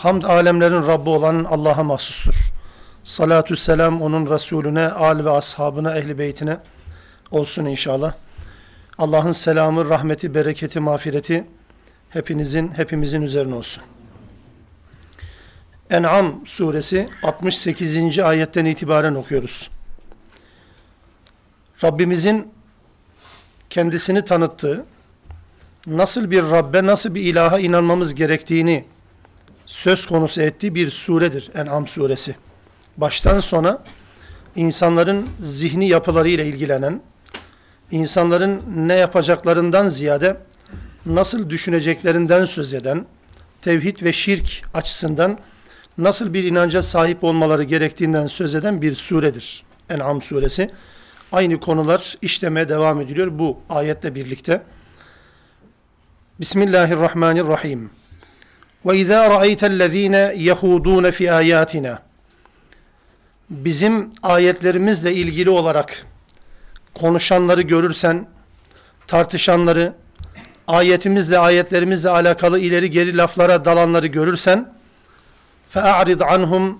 Hamd alemlerin Rabbi olan Allah'a mahsustur. Salatü selam onun Resulüne, al ve ashabına, ehli beytine olsun inşallah. Allah'ın selamı, rahmeti, bereketi, mağfireti hepinizin, hepimizin üzerine olsun. En'am suresi 68. ayetten itibaren okuyoruz. Rabbimizin kendisini tanıttığı, nasıl bir Rabbe, nasıl bir ilaha inanmamız gerektiğini söz konusu ettiği bir suredir En'am suresi. Baştan sona insanların zihni yapılarıyla ilgilenen, insanların ne yapacaklarından ziyade nasıl düşüneceklerinden söz eden, tevhid ve şirk açısından nasıl bir inanca sahip olmaları gerektiğinden söz eden bir suredir En'am suresi. Aynı konular işlemeye devam ediliyor bu ayetle birlikte. Bismillahirrahmanirrahim. وَاِذَا رَأَيْتَ الَّذ۪ينَ يَهُودُونَ فِي آيَاتِنَا Bizim ayetlerimizle ilgili olarak konuşanları görürsen, tartışanları, ayetimizle, ayetlerimizle alakalı ileri geri laflara dalanları görürsen, فَاَعْرِضْ عَنْهُمْ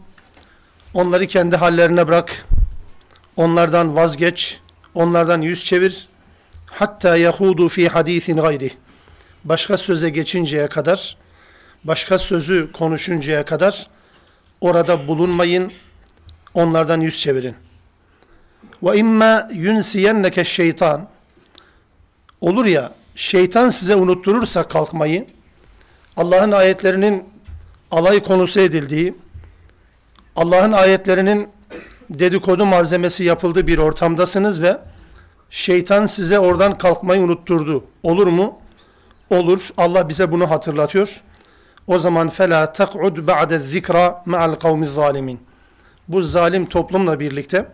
Onları kendi hallerine bırak, onlardan vazgeç, onlardan yüz çevir, hatta yahudu fi hadisin gayri. Başka söze geçinceye kadar, başka sözü konuşuncaya kadar orada bulunmayın, onlardan yüz çevirin. Ve imma yunsiyenneke şeytan olur ya şeytan size unutturursa kalkmayı Allah'ın ayetlerinin alay konusu edildiği Allah'ın ayetlerinin dedikodu malzemesi yapıldığı bir ortamdasınız ve şeytan size oradan kalkmayı unutturdu. Olur mu? Olur. Allah bize bunu hatırlatıyor. O zaman fela tak'ud ba'de zikra ma'al kavmi zalimin. Bu zalim toplumla birlikte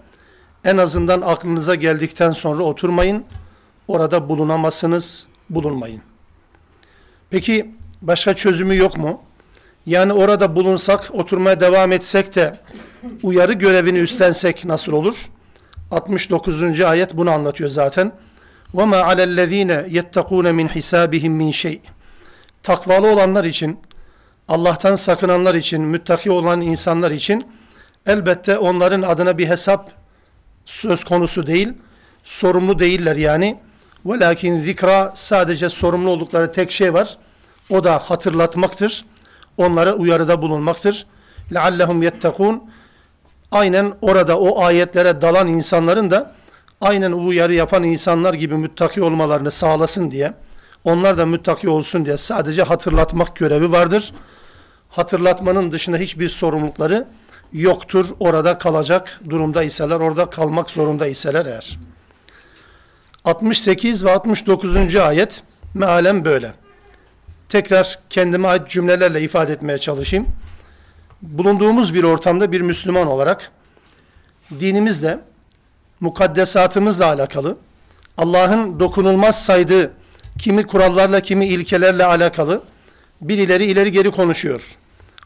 en azından aklınıza geldikten sonra oturmayın. Orada bulunamazsınız, bulunmayın. Peki başka çözümü yok mu? Yani orada bulunsak, oturmaya devam etsek de uyarı görevini üstlensek nasıl olur? 69. ayet bunu anlatıyor zaten. وَمَا عَلَى الَّذ۪ينَ يَتَّقُونَ مِنْ حِسَابِهِمْ مِنْ şey. Takvalı olanlar için, Allah'tan sakınanlar için, müttaki olan insanlar için elbette onların adına bir hesap söz konusu değil, sorumlu değiller yani. Velakin zikra sadece sorumlu oldukları tek şey var. O da hatırlatmaktır. Onlara uyarıda bulunmaktır. لَعَلَّهُمْ يَتَّقُونَ Aynen orada o ayetlere dalan insanların da aynen uyarı yapan insanlar gibi müttaki olmalarını sağlasın diye, onlar da müttaki olsun diye sadece hatırlatmak görevi vardır hatırlatmanın dışında hiçbir sorumlulukları yoktur. Orada kalacak durumda iseler, orada kalmak zorunda iseler eğer. 68 ve 69. ayet mealen böyle. Tekrar kendime ait cümlelerle ifade etmeye çalışayım. Bulunduğumuz bir ortamda bir Müslüman olarak dinimizle, mukaddesatımızla alakalı, Allah'ın dokunulmaz saydığı kimi kurallarla, kimi ilkelerle alakalı birileri ileri geri konuşuyor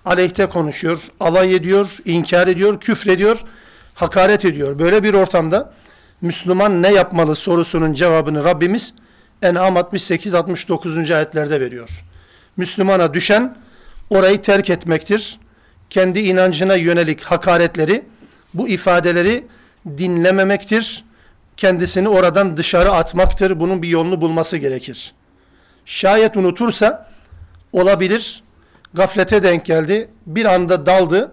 aleyhte konuşuyor, alay ediyor, inkar ediyor, küfrediyor, hakaret ediyor. Böyle bir ortamda Müslüman ne yapmalı sorusunun cevabını Rabbimiz En'am 68-69. ayetlerde veriyor. Müslümana düşen orayı terk etmektir. Kendi inancına yönelik hakaretleri, bu ifadeleri dinlememektir. Kendisini oradan dışarı atmaktır. Bunun bir yolunu bulması gerekir. Şayet unutursa olabilir gaflete denk geldi. Bir anda daldı.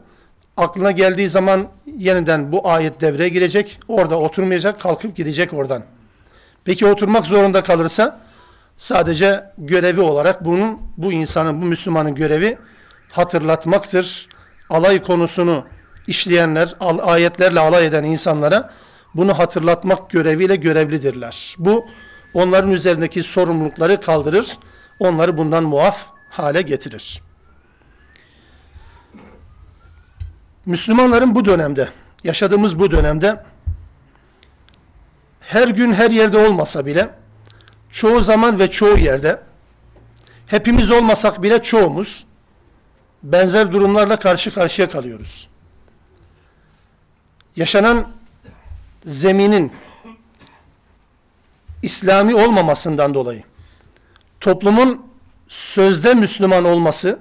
Aklına geldiği zaman yeniden bu ayet devreye girecek. Orada oturmayacak, kalkıp gidecek oradan. Peki oturmak zorunda kalırsa sadece görevi olarak bunun bu insanın, bu Müslümanın görevi hatırlatmaktır. Alay konusunu işleyenler, ayetlerle alay eden insanlara bunu hatırlatmak göreviyle görevlidirler. Bu onların üzerindeki sorumlulukları kaldırır, onları bundan muaf hale getirir. Müslümanların bu dönemde, yaşadığımız bu dönemde her gün her yerde olmasa bile çoğu zaman ve çoğu yerde hepimiz olmasak bile çoğumuz benzer durumlarla karşı karşıya kalıyoruz. Yaşanan zeminin İslami olmamasından dolayı toplumun sözde Müslüman olması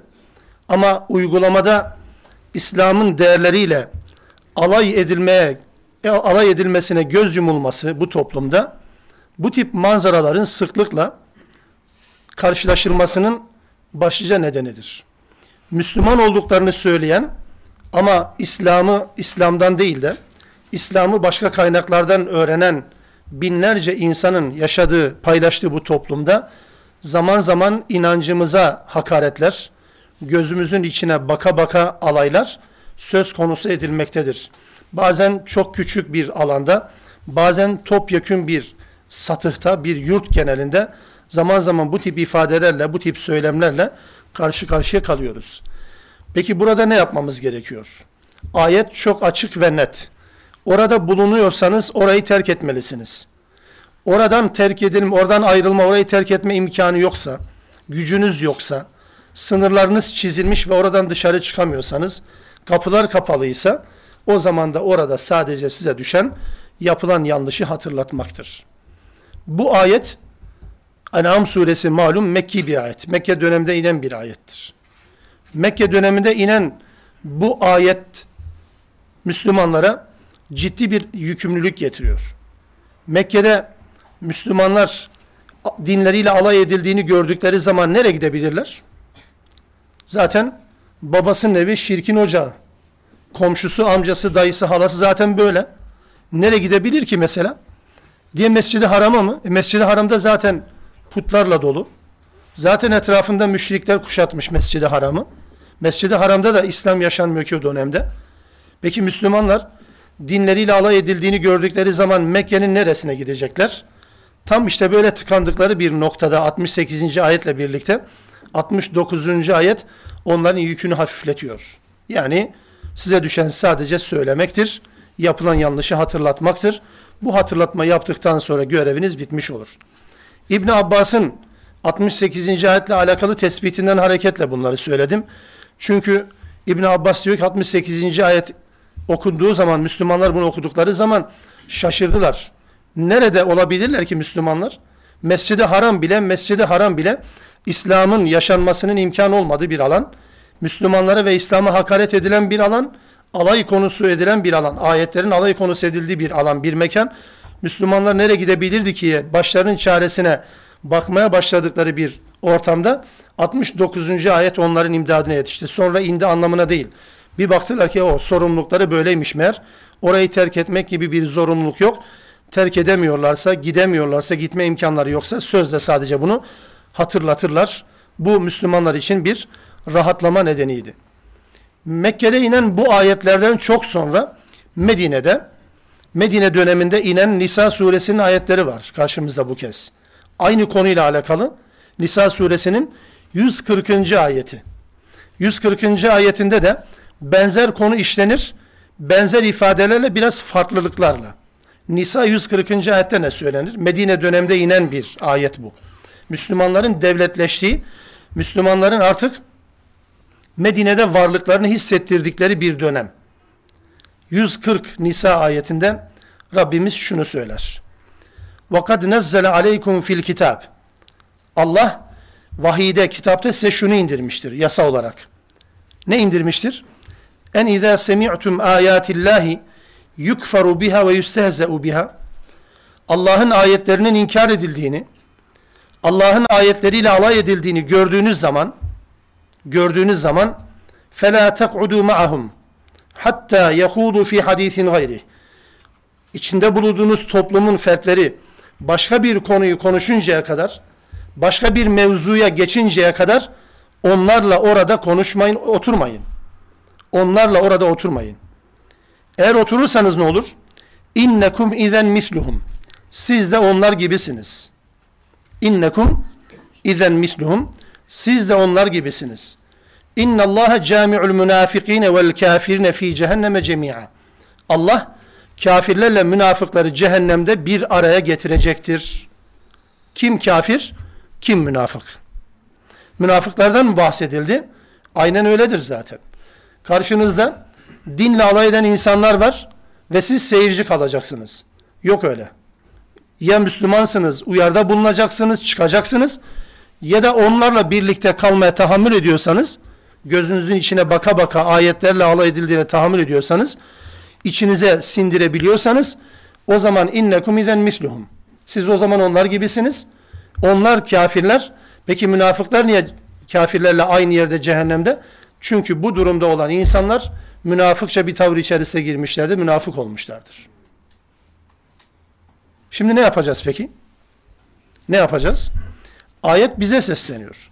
ama uygulamada İslam'ın değerleriyle alay edilmeye e, alay edilmesine göz yumulması bu toplumda bu tip manzaraların sıklıkla karşılaşılmasının başlıca nedenidir. Müslüman olduklarını söyleyen ama İslam'ı İslam'dan değil de İslam'ı başka kaynaklardan öğrenen binlerce insanın yaşadığı, paylaştığı bu toplumda zaman zaman inancımıza hakaretler, gözümüzün içine baka baka alaylar söz konusu edilmektedir. Bazen çok küçük bir alanda, bazen topyekün bir satıhta, bir yurt genelinde zaman zaman bu tip ifadelerle, bu tip söylemlerle karşı karşıya kalıyoruz. Peki burada ne yapmamız gerekiyor? Ayet çok açık ve net. Orada bulunuyorsanız orayı terk etmelisiniz. Oradan terk edelim, oradan ayrılma, orayı terk etme imkanı yoksa, gücünüz yoksa, sınırlarınız çizilmiş ve oradan dışarı çıkamıyorsanız, kapılar kapalıysa, o zaman da orada sadece size düşen yapılan yanlışı hatırlatmaktır. Bu ayet, En'am suresi malum Mekki bir ayet. Mekke döneminde inen bir ayettir. Mekke döneminde inen bu ayet Müslümanlara ciddi bir yükümlülük getiriyor. Mekke'de Müslümanlar dinleriyle alay edildiğini gördükleri zaman nereye gidebilirler? Zaten babasının evi şirkin ocağı. Komşusu, amcası, dayısı, halası zaten böyle. Nereye gidebilir ki mesela? Diye Mescid-i Haram'a mı? E, Mescid-i Haram'da zaten putlarla dolu. Zaten etrafında müşrikler kuşatmış Mescid-i Haram'ı. Mescid-i Haram'da da İslam yaşanmıyor ki o dönemde. Peki Müslümanlar dinleriyle alay edildiğini gördükleri zaman Mekke'nin neresine gidecekler? Tam işte böyle tıkandıkları bir noktada 68. ayetle birlikte 69. ayet onların yükünü hafifletiyor. Yani size düşen sadece söylemektir. Yapılan yanlışı hatırlatmaktır. Bu hatırlatma yaptıktan sonra göreviniz bitmiş olur. İbn Abbas'ın 68. ayetle alakalı tespitinden hareketle bunları söyledim. Çünkü İbn Abbas diyor ki 68. ayet okunduğu zaman Müslümanlar bunu okudukları zaman şaşırdılar. Nerede olabilirler ki Müslümanlar? Mescidi Haram bile, Mescidi Haram bile İslam'ın yaşanmasının imkan olmadığı bir alan. Müslümanlara ve İslam'a hakaret edilen bir alan, alay konusu edilen bir alan, ayetlerin alay konusu edildiği bir alan, bir mekan. Müslümanlar nereye gidebilirdi ki başlarının çaresine bakmaya başladıkları bir ortamda 69. ayet onların imdadına yetişti. Sonra indi anlamına değil. Bir baktılar ki o sorumlulukları böyleymiş meğer. Orayı terk etmek gibi bir zorunluluk yok. Terk edemiyorlarsa, gidemiyorlarsa, gitme imkanları yoksa sözle sadece bunu hatırlatırlar. Bu Müslümanlar için bir rahatlama nedeniydi. Mekke'de inen bu ayetlerden çok sonra Medine'de Medine döneminde inen Nisa suresinin ayetleri var karşımızda bu kez. Aynı konuyla alakalı Nisa suresinin 140. ayeti. 140. ayetinde de benzer konu işlenir. Benzer ifadelerle biraz farklılıklarla. Nisa 140. ayette ne söylenir? Medine döneminde inen bir ayet bu. Müslümanların devletleştiği, Müslümanların artık Medine'de varlıklarını hissettirdikleri bir dönem. 140 Nisa ayetinde Rabbimiz şunu söyler. وَقَدْ نَزَّلَ عَلَيْكُمْ fil kitab. Allah vahide, kitapta size şunu indirmiştir yasa olarak. Ne indirmiştir? En izâ semi'tum âyâtillâhi yukfaru biha ve yustehze'u biha. Allah'ın ayetlerinin inkar edildiğini, Allah'ın ayetleriyle alay edildiğini gördüğünüz zaman gördüğünüz zaman فَلَا تَقْعُدُوا مَعَهُمْ hatta yahudu fi hadisin gayri. İçinde bulunduğunuz toplumun fertleri başka bir konuyu konuşuncaya kadar, başka bir mevzuya geçinceye kadar onlarla orada konuşmayın, oturmayın. Onlarla orada oturmayın. Eğer oturursanız ne olur? İnnekum izen misluhum. Siz de onlar gibisiniz. İnnekum izen misluhum. Siz de onlar gibisiniz. İnna Allah cami'ul münafikine vel kafirine fi cehenneme cemi'a. Allah kafirlerle münafıkları cehennemde bir araya getirecektir. Kim kafir? Kim münafık? Münafıklardan bahsedildi? Aynen öyledir zaten. Karşınızda dinle alay eden insanlar var ve siz seyirci kalacaksınız. Yok öyle. Ya Müslümansınız, uyarda bulunacaksınız, çıkacaksınız ya da onlarla birlikte kalmaya tahammül ediyorsanız, gözünüzün içine baka baka ayetlerle alay edildiğine tahammül ediyorsanız, içinize sindirebiliyorsanız, o zaman innekum izen misluhum. Siz o zaman onlar gibisiniz. Onlar kafirler. Peki münafıklar niye kafirlerle aynı yerde cehennemde? Çünkü bu durumda olan insanlar münafıkça bir tavır içerisine girmişlerdir, münafık olmuşlardır. Şimdi ne yapacağız peki? Ne yapacağız? Ayet bize sesleniyor.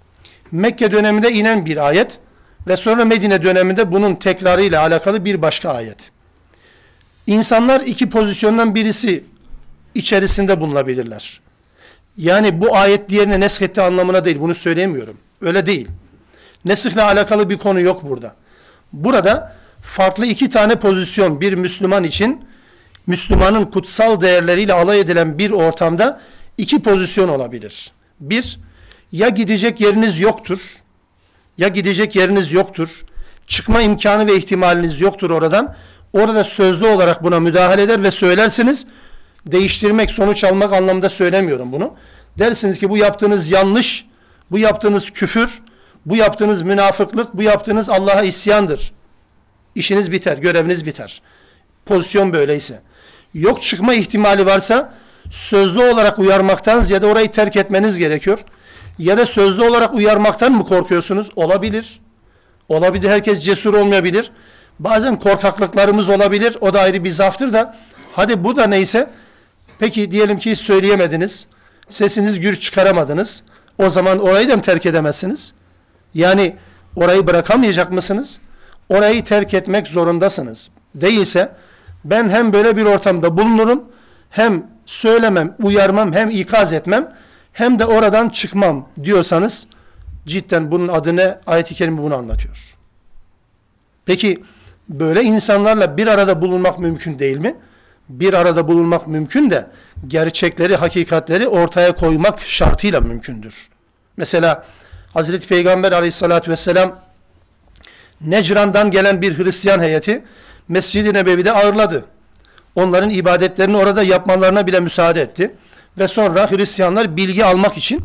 Mekke döneminde inen bir ayet ve sonra Medine döneminde bunun tekrarı ile alakalı bir başka ayet. İnsanlar iki pozisyondan birisi içerisinde bulunabilirler. Yani bu ayet diğerine neshetti anlamına değil. Bunu söyleyemiyorum. Öyle değil. Nesihle alakalı bir konu yok burada. Burada farklı iki tane pozisyon bir Müslüman için Müslümanın kutsal değerleriyle alay edilen bir ortamda iki pozisyon olabilir. Bir, ya gidecek yeriniz yoktur, ya gidecek yeriniz yoktur, çıkma imkanı ve ihtimaliniz yoktur oradan. Orada sözlü olarak buna müdahale eder ve söylersiniz. Değiştirmek, sonuç almak anlamda söylemiyorum bunu. Dersiniz ki bu yaptığınız yanlış, bu yaptığınız küfür, bu yaptığınız münafıklık, bu yaptığınız Allah'a isyandır. İşiniz biter, göreviniz biter. Pozisyon böyleyse. Yok çıkma ihtimali varsa sözlü olarak uyarmaktan ziyade orayı terk etmeniz gerekiyor. Ya da sözlü olarak uyarmaktan mı korkuyorsunuz? Olabilir. Olabilir. Herkes cesur olmayabilir. Bazen korkaklıklarımız olabilir. O da ayrı bir zaftır da. Hadi bu da neyse. Peki diyelim ki söyleyemediniz. Sesiniz gür çıkaramadınız. O zaman orayı da mı terk edemezsiniz? Yani orayı bırakamayacak mısınız? Orayı terk etmek zorundasınız. Değilse ben hem böyle bir ortamda bulunurum hem söylemem, uyarmam, hem ikaz etmem hem de oradan çıkmam diyorsanız cidden bunun adını ayet-i kerime bunu anlatıyor. Peki böyle insanlarla bir arada bulunmak mümkün değil mi? Bir arada bulunmak mümkün de gerçekleri, hakikatleri ortaya koymak şartıyla mümkündür. Mesela Hazreti Peygamber aleyhissalatü vesselam Necran'dan gelen bir Hristiyan heyeti Mescid-i Nebevi'de ağırladı. Onların ibadetlerini orada yapmalarına bile müsaade etti. Ve sonra Hristiyanlar bilgi almak için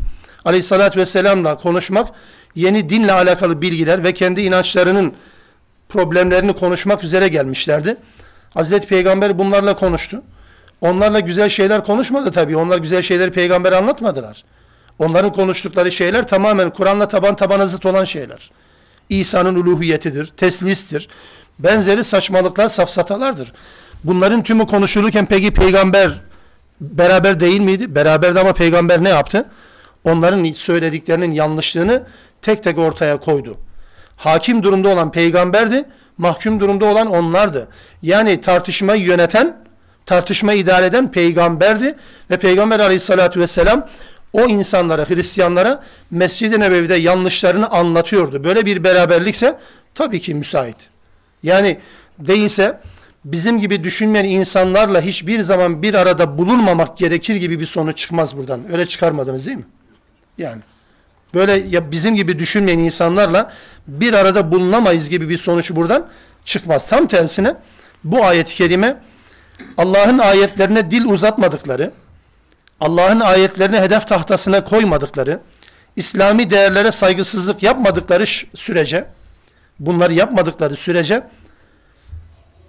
aleyhissalatü vesselamla konuşmak, yeni dinle alakalı bilgiler ve kendi inançlarının problemlerini konuşmak üzere gelmişlerdi. Hazreti Peygamber bunlarla konuştu. Onlarla güzel şeyler konuşmadı tabii. Onlar güzel şeyleri peygamber anlatmadılar. Onların konuştukları şeyler tamamen Kur'an'la taban tabana zıt olan şeyler. İsa'nın uluhiyetidir, teslistir. Benzeri saçmalıklar, safsatalardır. Bunların tümü konuşulurken peki peygamber beraber değil miydi? Beraberdi ama peygamber ne yaptı? Onların söylediklerinin yanlışlığını tek tek ortaya koydu. Hakim durumda olan peygamberdi, mahkum durumda olan onlardı. Yani tartışmayı yöneten, tartışmayı idare eden peygamberdi ve peygamber aleyhissalatü vesselam o insanlara, Hristiyanlara Mescid-i Nebevi'de yanlışlarını anlatıyordu. Böyle bir beraberlikse tabii ki müsait. Yani değilse bizim gibi düşünmeyen insanlarla hiçbir zaman bir arada bulunmamak gerekir gibi bir sonuç çıkmaz buradan. Öyle çıkarmadınız değil mi? Yani böyle ya bizim gibi düşünmeyen insanlarla bir arada bulunamayız gibi bir sonuç buradan çıkmaz. Tam tersine bu ayet-i kerime Allah'ın ayetlerine dil uzatmadıkları, Allah'ın ayetlerini hedef tahtasına koymadıkları, İslami değerlere saygısızlık yapmadıkları sürece, bunları yapmadıkları sürece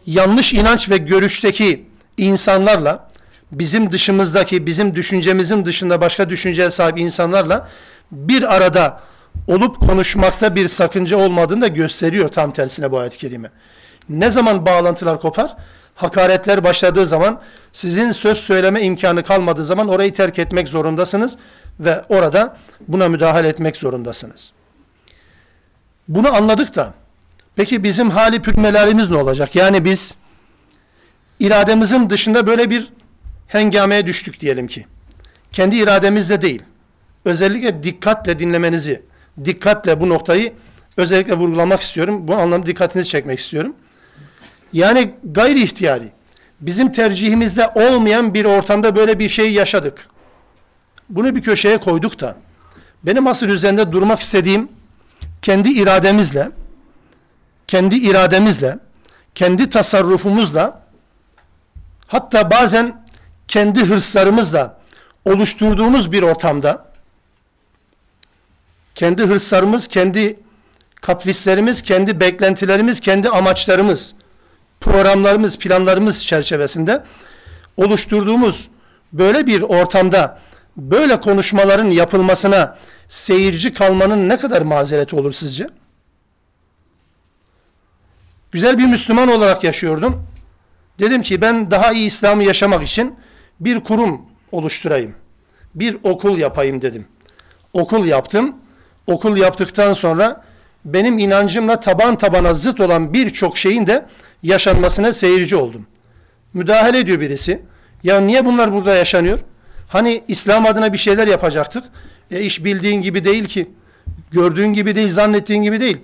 yanlış inanç ve görüşteki insanlarla bizim dışımızdaki, bizim düşüncemizin dışında başka düşünceye sahip insanlarla bir arada olup konuşmakta bir sakınca olmadığını da gösteriyor tam tersine bu ayet-i kerime. Ne zaman bağlantılar kopar? Hakaretler başladığı zaman, sizin söz söyleme imkanı kalmadığı zaman orayı terk etmek zorundasınız ve orada buna müdahale etmek zorundasınız. Bunu anladık da Peki bizim hali pürmelerimiz ne olacak? Yani biz irademizin dışında böyle bir hengameye düştük diyelim ki. Kendi irademizle değil. Özellikle dikkatle dinlemenizi, dikkatle bu noktayı özellikle vurgulamak istiyorum. Bu anlamda dikkatinizi çekmek istiyorum. Yani gayri ihtiyari, bizim tercihimizde olmayan bir ortamda böyle bir şey yaşadık. Bunu bir köşeye koyduk da, benim asıl üzerinde durmak istediğim, kendi irademizle, kendi irademizle, kendi tasarrufumuzla, hatta bazen kendi hırslarımızla oluşturduğumuz bir ortamda, kendi hırslarımız, kendi kaprislerimiz, kendi beklentilerimiz, kendi amaçlarımız, programlarımız, planlarımız çerçevesinde oluşturduğumuz böyle bir ortamda böyle konuşmaların yapılmasına seyirci kalmanın ne kadar mazereti olur sizce? Güzel bir Müslüman olarak yaşıyordum. Dedim ki ben daha iyi İslam'ı yaşamak için bir kurum oluşturayım. Bir okul yapayım dedim. Okul yaptım. Okul yaptıktan sonra benim inancımla taban tabana zıt olan birçok şeyin de yaşanmasına seyirci oldum. Müdahale ediyor birisi. Ya niye bunlar burada yaşanıyor? Hani İslam adına bir şeyler yapacaktık. E iş bildiğin gibi değil ki. Gördüğün gibi değil, zannettiğin gibi değil.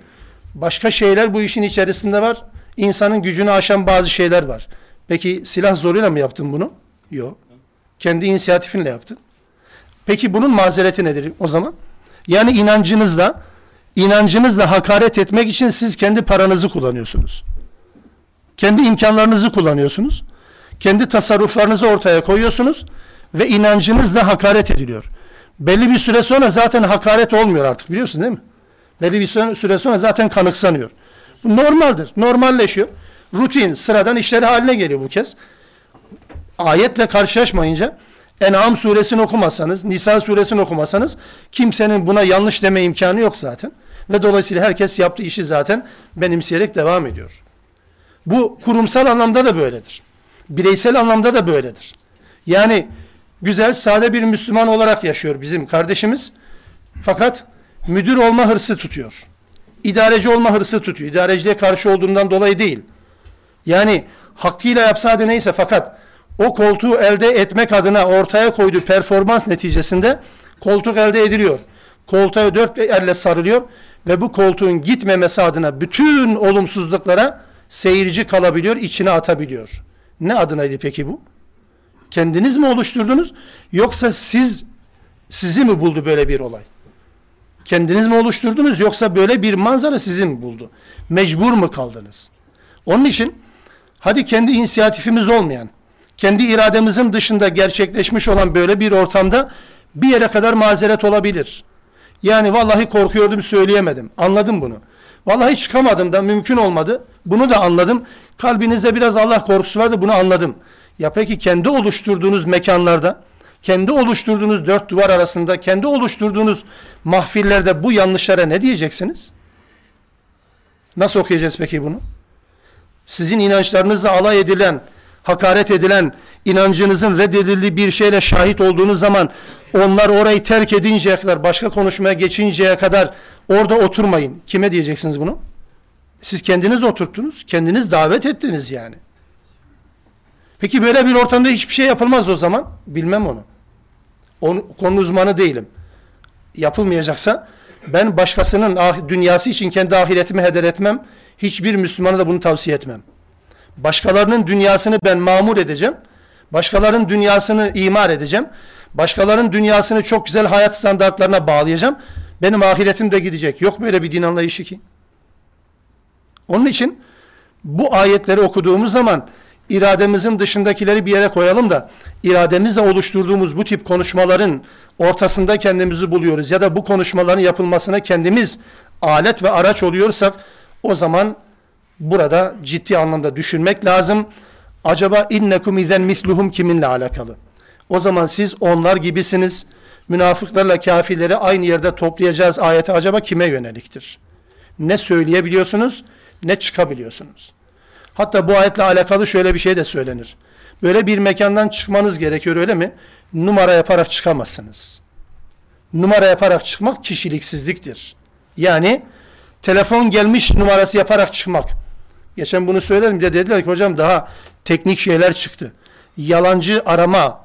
Başka şeyler bu işin içerisinde var. İnsanın gücünü aşan bazı şeyler var. Peki silah zoruyla mı yaptın bunu? Yok. Kendi inisiyatifinle yaptın. Peki bunun mazereti nedir o zaman? Yani inancınızla inancınızla hakaret etmek için siz kendi paranızı kullanıyorsunuz. Kendi imkanlarınızı kullanıyorsunuz. Kendi tasarruflarınızı ortaya koyuyorsunuz ve inancınızla hakaret ediliyor. Belli bir süre sonra zaten hakaret olmuyor artık biliyorsun değil mi? Belli bir süre sonra zaten kanıksanıyor. Bu normaldir. Normalleşiyor. Rutin, sıradan işleri haline geliyor bu kez. Ayetle karşılaşmayınca En'am suresini okumasanız, Nisa suresini okumasanız kimsenin buna yanlış deme imkanı yok zaten. Ve dolayısıyla herkes yaptığı işi zaten benimseyerek devam ediyor. Bu kurumsal anlamda da böyledir. Bireysel anlamda da böyledir. Yani güzel, sade bir Müslüman olarak yaşıyor bizim kardeşimiz. Fakat müdür olma hırsı tutuyor. İdareci olma hırsı tutuyor. İdareciliğe karşı olduğundan dolayı değil. Yani hakkıyla yapsa hadi neyse fakat o koltuğu elde etmek adına ortaya koyduğu performans neticesinde koltuk elde ediliyor. Koltuğa dört elle sarılıyor ve bu koltuğun gitmemesi adına bütün olumsuzluklara seyirci kalabiliyor, içine atabiliyor. Ne adınaydı peki bu? Kendiniz mi oluşturdunuz yoksa siz sizi mi buldu böyle bir olay? Kendiniz mi oluşturdunuz yoksa böyle bir manzara sizi mi buldu? Mecbur mu kaldınız? Onun için hadi kendi inisiyatifimiz olmayan, kendi irademizin dışında gerçekleşmiş olan böyle bir ortamda bir yere kadar mazeret olabilir. Yani vallahi korkuyordum söyleyemedim. Anladım bunu. Vallahi çıkamadım da mümkün olmadı. Bunu da anladım. Kalbinizde biraz Allah korkusu vardı bunu anladım. Ya peki kendi oluşturduğunuz mekanlarda, kendi oluşturduğunuz dört duvar arasında, kendi oluşturduğunuz mahfillerde bu yanlışlara ne diyeceksiniz? Nasıl okuyacağız peki bunu? Sizin inançlarınızla alay edilen, hakaret edilen, inancınızın reddedildiği bir şeyle şahit olduğunuz zaman onlar orayı terk edinceye kadar, başka konuşmaya geçinceye kadar orada oturmayın. Kime diyeceksiniz bunu? Siz kendiniz oturttunuz, kendiniz davet ettiniz yani. Peki böyle bir ortamda hiçbir şey yapılmaz o zaman. Bilmem onu. onu konu uzmanı değilim. Yapılmayacaksa ben başkasının ah, dünyası için kendi ahiretimi heder etmem. Hiçbir Müslümana da bunu tavsiye etmem. Başkalarının dünyasını ben mamur edeceğim. Başkalarının dünyasını imar edeceğim. Başkalarının dünyasını çok güzel hayat standartlarına bağlayacağım. Benim ahiretim de gidecek. Yok böyle bir din anlayışı ki. Onun için bu ayetleri okuduğumuz zaman irademizin dışındakileri bir yere koyalım da irademizle oluşturduğumuz bu tip konuşmaların ortasında kendimizi buluyoruz ya da bu konuşmaların yapılmasına kendimiz alet ve araç oluyorsak o zaman burada ciddi anlamda düşünmek lazım. Acaba innekum izen misluhum kiminle alakalı? O zaman siz onlar gibisiniz. Münafıklarla kafirleri aynı yerde toplayacağız ayeti acaba kime yöneliktir? Ne söyleyebiliyorsunuz ne çıkabiliyorsunuz. Hatta bu ayetle alakalı şöyle bir şey de söylenir. Böyle bir mekandan çıkmanız gerekiyor öyle mi? Numara yaparak çıkamazsınız. Numara yaparak çıkmak kişiliksizliktir. Yani telefon gelmiş numarası yaparak çıkmak. Geçen bunu söyledim de dediler ki hocam daha teknik şeyler çıktı. Yalancı arama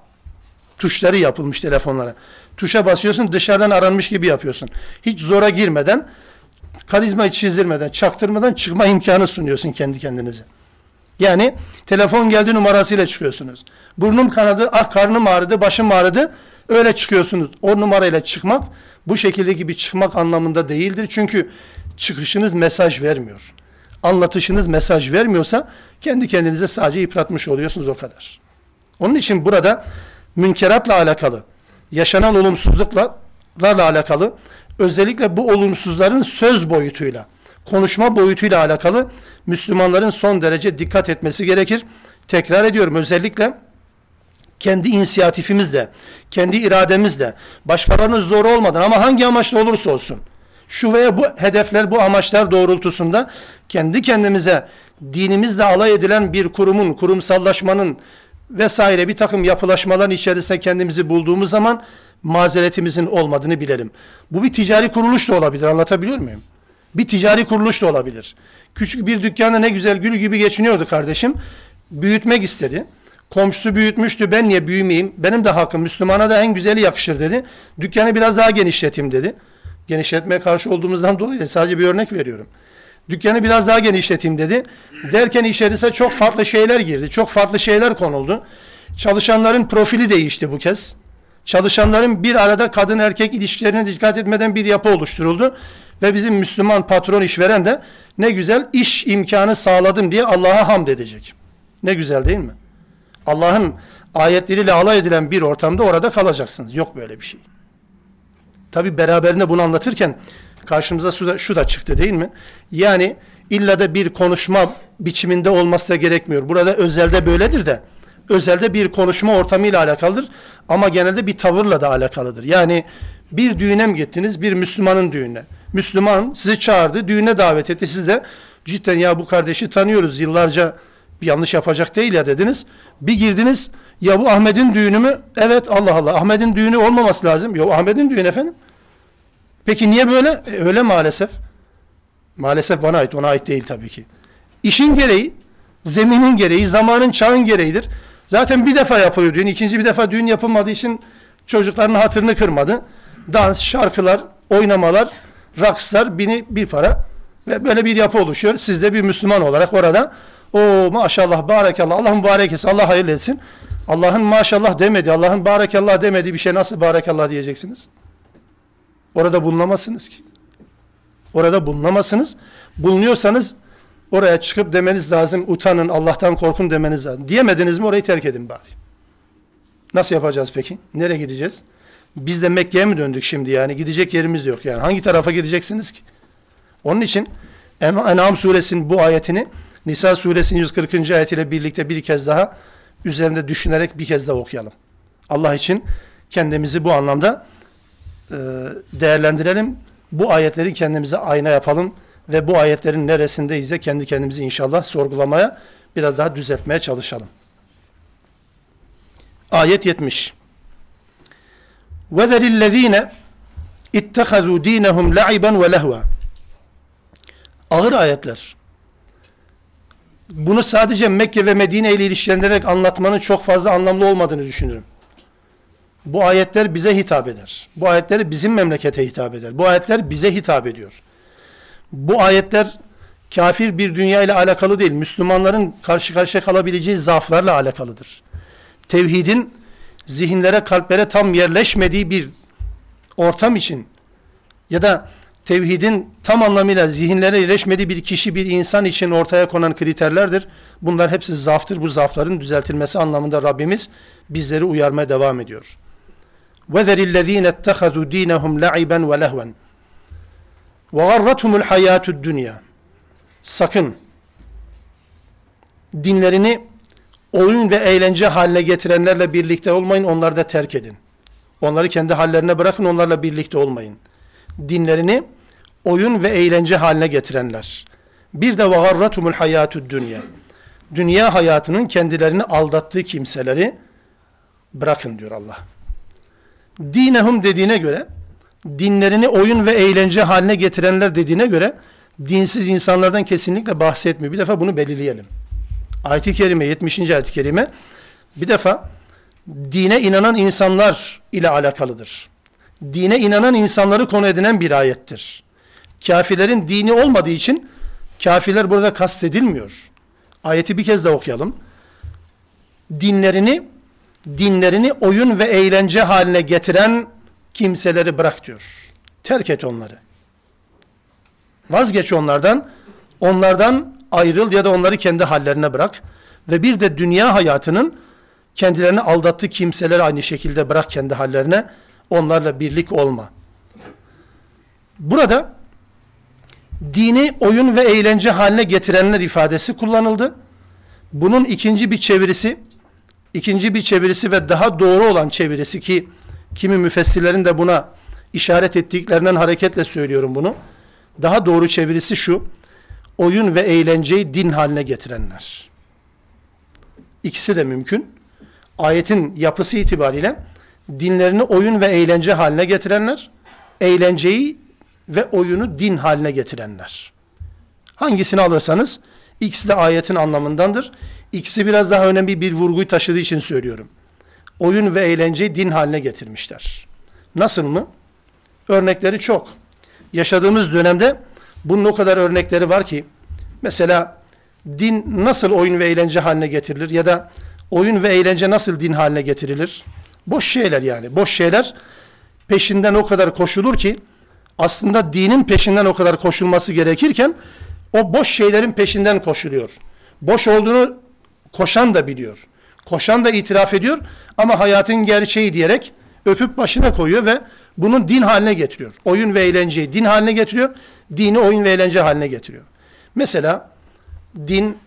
tuşları yapılmış telefonlara. Tuşa basıyorsun dışarıdan aranmış gibi yapıyorsun. Hiç zora girmeden karizmayı çizdirmeden, çaktırmadan çıkma imkanı sunuyorsun kendi kendinize. Yani telefon geldi numarasıyla çıkıyorsunuz. Burnum kanadı, ah karnım ağrıdı, başım ağrıdı. Öyle çıkıyorsunuz. O numarayla çıkmak bu şekildeki bir çıkmak anlamında değildir. Çünkü çıkışınız mesaj vermiyor. Anlatışınız mesaj vermiyorsa kendi kendinize sadece yıpratmış oluyorsunuz o kadar. Onun için burada münkeratla alakalı, yaşanan olumsuzluklarla alakalı, özellikle bu olumsuzların söz boyutuyla, konuşma boyutuyla alakalı Müslümanların son derece dikkat etmesi gerekir. Tekrar ediyorum özellikle kendi inisiyatifimizle, kendi irademizle, başkalarının zoru olmadan ama hangi amaçla olursa olsun, şu veya bu hedefler, bu amaçlar doğrultusunda kendi kendimize dinimizle alay edilen bir kurumun, kurumsallaşmanın vesaire bir takım yapılaşmaların içerisinde kendimizi bulduğumuz zaman mazeretimizin olmadığını bilelim. Bu bir ticari kuruluş da olabilir, anlatabiliyor muyum? Bir ticari kuruluş da olabilir. Küçük bir dükkanda ne güzel gül gibi geçiniyordu kardeşim. Büyütmek istedi. Komşusu büyütmüştü ben niye büyümeyeyim? Benim de hakkım Müslümana da en güzeli yakışır dedi. Dükkanı biraz daha genişleteyim dedi. Genişletmeye karşı olduğumuzdan dolayı sadece bir örnek veriyorum. Dükkanı biraz daha genişleteyim dedi. Derken içerisine çok farklı şeyler girdi. Çok farklı şeyler konuldu. Çalışanların profili değişti bu kez. Çalışanların bir arada kadın erkek ilişkilerine dikkat etmeden bir yapı oluşturuldu. Ve bizim Müslüman patron işveren de ne güzel iş imkanı sağladım diye Allah'a hamd edecek. Ne güzel değil mi? Allah'ın ayetleriyle alay edilen bir ortamda orada kalacaksınız. Yok böyle bir şey. Tabi beraberinde bunu anlatırken karşımıza şu da, şu da çıktı değil mi? Yani illa da bir konuşma biçiminde olması da gerekmiyor. Burada özelde böyledir de özelde bir konuşma ortamıyla alakalıdır ama genelde bir tavırla da alakalıdır. Yani bir düğüne mi gittiniz? Bir Müslümanın düğününe. Müslüman sizi çağırdı, düğüne davet etti. Siz de cidden ya bu kardeşi tanıyoruz yıllarca bir yanlış yapacak değil ya dediniz. Bir girdiniz ya bu Ahmet'in düğünü mü? Evet Allah Allah Ahmet'in düğünü olmaması lazım. Yok Ahmet'in düğünü efendim. Peki niye böyle? E, öyle maalesef. Maalesef bana ait ona ait değil tabii ki. İşin gereği, zeminin gereği, zamanın çağın gereğidir. Zaten bir defa yapılıyor düğün. ikinci bir defa düğün yapılmadığı için çocukların hatırını kırmadı. Dans, şarkılar, oynamalar, rakslar bini bir para ve böyle bir yapı oluşuyor. Siz de bir Müslüman olarak orada o maşallah barekallah Allah mübarek etsin Allah hayırlı etsin. Allah'ın maşallah demedi Allah'ın barekallah demediği bir şey nasıl barekallah diyeceksiniz? Orada bulunamazsınız ki. Orada bulunamazsınız. Bulunuyorsanız oraya çıkıp demeniz lazım utanın Allah'tan korkun demeniz lazım. Diyemediniz mi orayı terk edin bari. Nasıl yapacağız peki? Nereye gideceğiz? Biz de Mekke'ye mi döndük şimdi yani? Gidecek yerimiz yok yani. Hangi tarafa gideceksiniz ki? Onun için En'am suresinin bu ayetini Nisa suresinin 140. ayetiyle birlikte bir kez daha üzerinde düşünerek bir kez daha okuyalım. Allah için kendimizi bu anlamda değerlendirelim. Bu ayetleri kendimize ayna yapalım ve bu ayetlerin neresindeyiz de kendi kendimizi inşallah sorgulamaya biraz daha düzeltmeye çalışalım. Ayet 70. وَذَرِ الَّذ۪ينَ اِتَّخَذُوا د۪ينَهُمْ لَعِبًا وَلَهْوًا Ağır ayetler. Bunu sadece Mekke ve Medine ile ilişkilendirerek anlatmanın çok fazla anlamlı olmadığını düşünüyorum. Bu ayetler bize hitap eder. Bu ayetler bizim memlekete hitap eder. Bu ayetler bize hitap ediyor. Bu ayetler kafir bir dünya ile alakalı değil. Müslümanların karşı karşıya kalabileceği zaaflarla alakalıdır. Tevhidin zihinlere, kalplere tam yerleşmediği bir ortam için ya da tevhidin tam anlamıyla zihinlere yerleşmediği bir kişi, bir insan için ortaya konan kriterlerdir. Bunlar hepsi zaaftır. Bu zaafların düzeltilmesi anlamında Rabbimiz bizleri uyarmaya devam ediyor. وَذَرِ الَّذ۪ينَ اتَّخَذُوا د۪ينَهُمْ لَعِبًا وَلَهْوًا ve garratumul hayatud dünya. Sakın dinlerini oyun ve eğlence haline getirenlerle birlikte olmayın, onları da terk edin. Onları kendi hallerine bırakın, onlarla birlikte olmayın. Dinlerini oyun ve eğlence haline getirenler. Bir de vagarratumul hayatü dünya. Dünya hayatının kendilerini aldattığı kimseleri bırakın diyor Allah. Dinehum dediğine göre dinlerini oyun ve eğlence haline getirenler dediğine göre dinsiz insanlardan kesinlikle bahsetmiyor. Bir defa bunu belirleyelim. Ayet-i Kerime 70. ayet-i Kerime bir defa dine inanan insanlar ile alakalıdır. Dine inanan insanları konu edinen bir ayettir. Kafirlerin dini olmadığı için kafirler burada kastedilmiyor. Ayeti bir kez de okuyalım. Dinlerini dinlerini oyun ve eğlence haline getiren kimseleri bırak diyor. Terk et onları. Vazgeç onlardan. Onlardan ayrıl ya da onları kendi hallerine bırak. Ve bir de dünya hayatının kendilerini aldattığı kimseleri aynı şekilde bırak kendi hallerine. Onlarla birlik olma. Burada dini oyun ve eğlence haline getirenler ifadesi kullanıldı. Bunun ikinci bir çevirisi, ikinci bir çevirisi ve daha doğru olan çevirisi ki kimi müfessirlerin de buna işaret ettiklerinden hareketle söylüyorum bunu. Daha doğru çevirisi şu, oyun ve eğlenceyi din haline getirenler. İkisi de mümkün. Ayetin yapısı itibariyle dinlerini oyun ve eğlence haline getirenler, eğlenceyi ve oyunu din haline getirenler. Hangisini alırsanız ikisi de ayetin anlamındandır. İkisi biraz daha önemli bir vurguyu taşıdığı için söylüyorum. Oyun ve eğlenceyi din haline getirmişler. Nasıl mı? Örnekleri çok. Yaşadığımız dönemde bunun o kadar örnekleri var ki mesela din nasıl oyun ve eğlence haline getirilir ya da oyun ve eğlence nasıl din haline getirilir? Boş şeyler yani. Boş şeyler peşinden o kadar koşulur ki aslında dinin peşinden o kadar koşulması gerekirken o boş şeylerin peşinden koşuluyor. Boş olduğunu koşan da biliyor. Koşan da itiraf ediyor ama hayatın gerçeği diyerek öpüp başına koyuyor ve bunun din haline getiriyor. Oyun ve eğlenceyi din haline getiriyor. Dini oyun ve eğlence haline getiriyor. Mesela din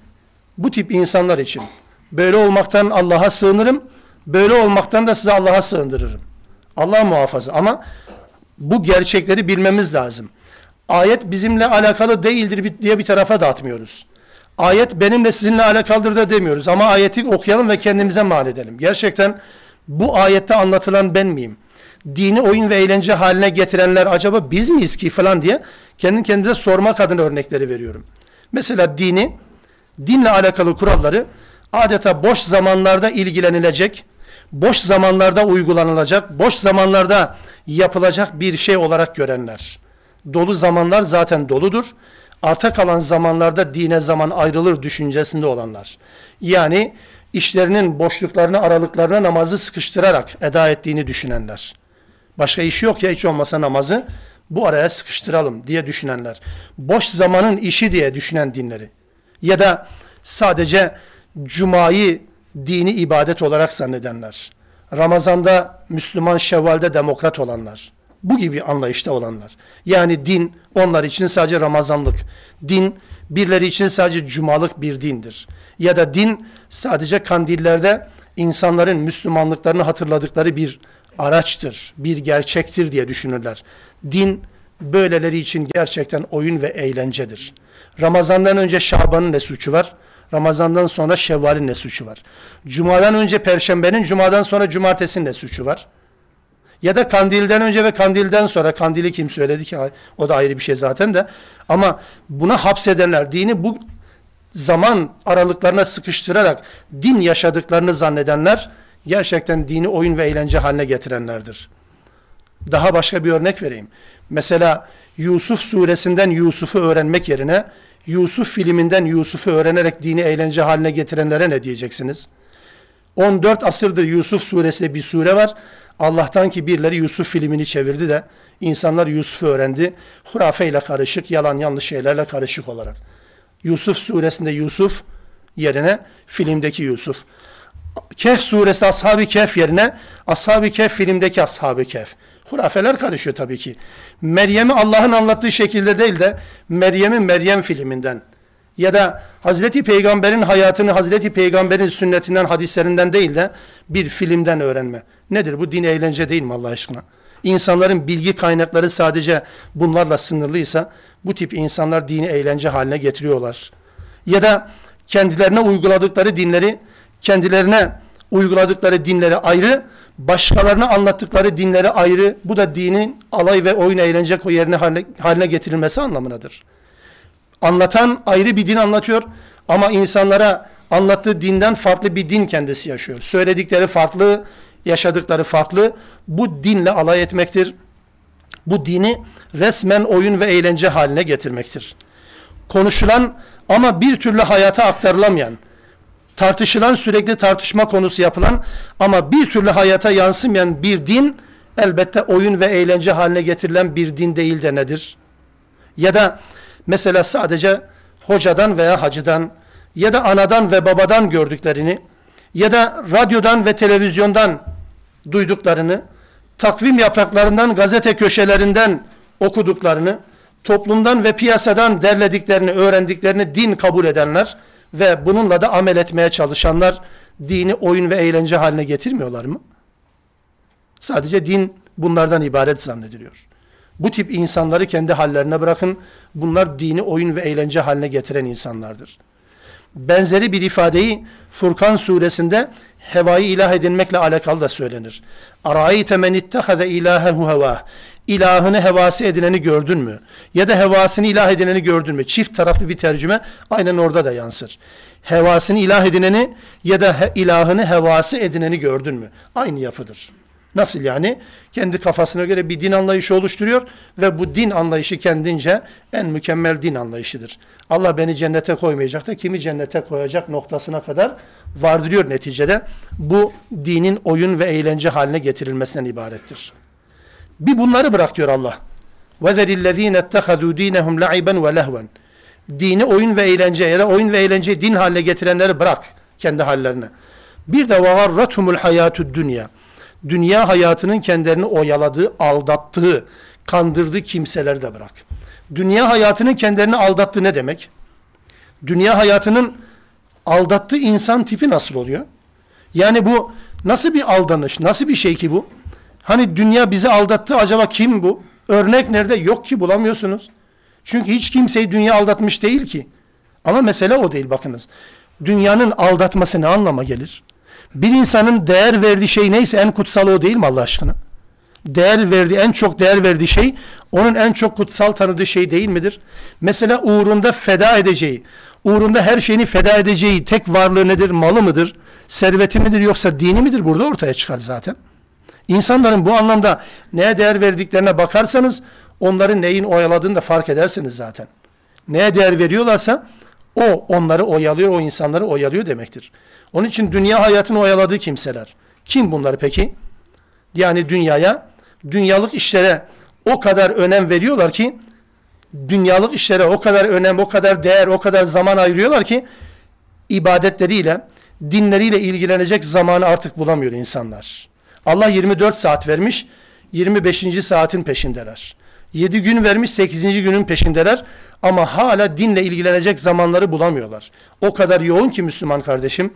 bu tip insanlar için böyle olmaktan Allah'a sığınırım, böyle olmaktan da size Allah'a sığındırırım. Allah muhafaza ama bu gerçekleri bilmemiz lazım. Ayet bizimle alakalı değildir diye bir tarafa dağıtmıyoruz. Ayet benimle sizinle alakalıdır da demiyoruz. Ama ayeti okuyalım ve kendimize mal edelim. Gerçekten bu ayette anlatılan ben miyim? Dini oyun ve eğlence haline getirenler acaba biz miyiz ki falan diye kendi kendine sormak adına örnekleri veriyorum. Mesela dini, dinle alakalı kuralları adeta boş zamanlarda ilgilenilecek, boş zamanlarda uygulanılacak, boş zamanlarda yapılacak bir şey olarak görenler. Dolu zamanlar zaten doludur. Arta kalan zamanlarda dine zaman ayrılır düşüncesinde olanlar. Yani işlerinin boşluklarını, aralıklarına namazı sıkıştırarak eda ettiğini düşünenler. Başka işi yok ya hiç olmasa namazı bu araya sıkıştıralım diye düşünenler. Boş zamanın işi diye düşünen dinleri. Ya da sadece cumayı dini ibadet olarak zannedenler. Ramazanda Müslüman, Şevval'de demokrat olanlar. Bu gibi anlayışta olanlar. Yani din onlar için sadece Ramazanlık. Din birileri için sadece cumalık bir dindir. Ya da din sadece kandillerde insanların Müslümanlıklarını hatırladıkları bir araçtır, bir gerçektir diye düşünürler. Din böyleleri için gerçekten oyun ve eğlencedir. Ramazandan önce Şaban'ın ne suçu var? Ramazandan sonra Şevval'in ne suçu var? Cuma'dan önce Perşembe'nin, Cuma'dan sonra Cumartesi'nin ne suçu var? Ya da kandilden önce ve kandilden sonra, kandili kim söyledi ki o da ayrı bir şey zaten de. Ama buna hapsedenler, dini bu zaman aralıklarına sıkıştırarak din yaşadıklarını zannedenler, gerçekten dini oyun ve eğlence haline getirenlerdir. Daha başka bir örnek vereyim. Mesela Yusuf suresinden Yusuf'u öğrenmek yerine Yusuf filminden Yusuf'u öğrenerek dini eğlence haline getirenlere ne diyeceksiniz? 14 asırdır Yusuf suresi bir sure var. Allah'tan ki birileri Yusuf filmini çevirdi de insanlar Yusuf'u öğrendi. Hurafeyle karışık, yalan yanlış şeylerle karışık olarak. Yusuf suresinde Yusuf yerine filmdeki Yusuf. Kehf suresi Ashab-ı Kehf yerine Ashab-ı Kehf filmdeki Ashab-ı Kehf. Hurafeler karışıyor tabii ki. Meryem'i Allah'ın anlattığı şekilde değil de Meryem'i Meryem filminden ya da Hazreti Peygamber'in hayatını Hazreti Peygamber'in sünnetinden, hadislerinden değil de bir filmden öğrenme. Nedir bu? Din eğlence değil mi Allah aşkına? İnsanların bilgi kaynakları sadece bunlarla sınırlıysa bu tip insanlar dini eğlence haline getiriyorlar. Ya da kendilerine uyguladıkları dinleri, kendilerine uyguladıkları dinleri ayrı, başkalarına anlattıkları dinleri ayrı. Bu da dinin alay ve oyun eğlence yerine haline, haline getirilmesi anlamınadır. Anlatan ayrı bir din anlatıyor ama insanlara anlattığı dinden farklı bir din kendisi yaşıyor. Söyledikleri farklı, yaşadıkları farklı. Bu dinle alay etmektir. bu dini resmen oyun ve eğlence haline getirmektir. Konuşulan ama bir türlü hayata aktarılamayan, tartışılan sürekli tartışma konusu yapılan ama bir türlü hayata yansımayan bir din elbette oyun ve eğlence haline getirilen bir din değil de nedir? Ya da mesela sadece hocadan veya hacıdan ya da anadan ve babadan gördüklerini ya da radyodan ve televizyondan duyduklarını, takvim yapraklarından, gazete köşelerinden okuduklarını, toplumdan ve piyasadan derlediklerini, öğrendiklerini din kabul edenler ve bununla da amel etmeye çalışanlar dini oyun ve eğlence haline getirmiyorlar mı? Sadece din bunlardan ibaret zannediliyor. Bu tip insanları kendi hallerine bırakın. Bunlar dini oyun ve eğlence haline getiren insanlardır. Benzeri bir ifadeyi Furkan suresinde hevayı ilah edinmekle alakalı da söylenir. Arayte men ittehade ilahehu heva. İlahını hevası edineni gördün mü? Ya da hevasını ilah edineni gördün mü? Çift taraflı bir tercüme aynen orada da yansır. Hevasını ilah edineni ya da ilahını hevası edineni gördün mü? Aynı yapıdır. Nasıl yani? Kendi kafasına göre bir din anlayışı oluşturuyor ve bu din anlayışı kendince en mükemmel din anlayışıdır. Allah beni cennete koymayacak da kimi cennete koyacak noktasına kadar vardırıyor neticede. Bu dinin oyun ve eğlence haline getirilmesinden ibarettir. Bir bunları bırak diyor Allah. وَذَرِ الَّذ۪ينَ اتَّخَذُوا د۪ينَهُمْ لَعِبًا وَلَهْوًا Dini oyun ve eğlence ya da oyun ve eğlence din haline getirenleri bırak kendi hallerine. Bir de وَغَرَّتْهُمُ الْحَيَاتُ الدُّنْيَا Dünya hayatının kendilerini oyaladığı, aldattığı, kandırdığı kimseleri de bırak. Dünya hayatının kendilerini aldattığı ne demek? Dünya hayatının aldattığı insan tipi nasıl oluyor? Yani bu nasıl bir aldanış, nasıl bir şey ki bu? Hani dünya bizi aldattı acaba kim bu? Örnek nerede? Yok ki bulamıyorsunuz. Çünkü hiç kimseyi dünya aldatmış değil ki. Ama mesele o değil bakınız. Dünyanın aldatması ne anlama gelir? Bir insanın değer verdiği şey neyse en kutsal o değil mi Allah aşkına? Değer verdiği, en çok değer verdiği şey onun en çok kutsal tanıdığı şey değil midir? Mesela uğrunda feda edeceği, uğrunda her şeyini feda edeceği tek varlığı nedir? Malı mıdır? Serveti midir yoksa dini midir? Burada ortaya çıkar zaten. İnsanların bu anlamda neye değer verdiklerine bakarsanız onların neyin oyaladığını da fark edersiniz zaten. Neye değer veriyorlarsa o onları oyalıyor, o insanları oyalıyor demektir. Onun için dünya hayatını oyaladığı kimseler. Kim bunlar peki? Yani dünyaya, dünyalık işlere o kadar önem veriyorlar ki dünyalık işlere o kadar önem, o kadar değer, o kadar zaman ayırıyorlar ki ibadetleriyle, dinleriyle ilgilenecek zamanı artık bulamıyor insanlar. Allah 24 saat vermiş, 25. saatin peşindeler. 7 gün vermiş, 8. günün peşindeler ama hala dinle ilgilenecek zamanları bulamıyorlar. O kadar yoğun ki Müslüman kardeşim,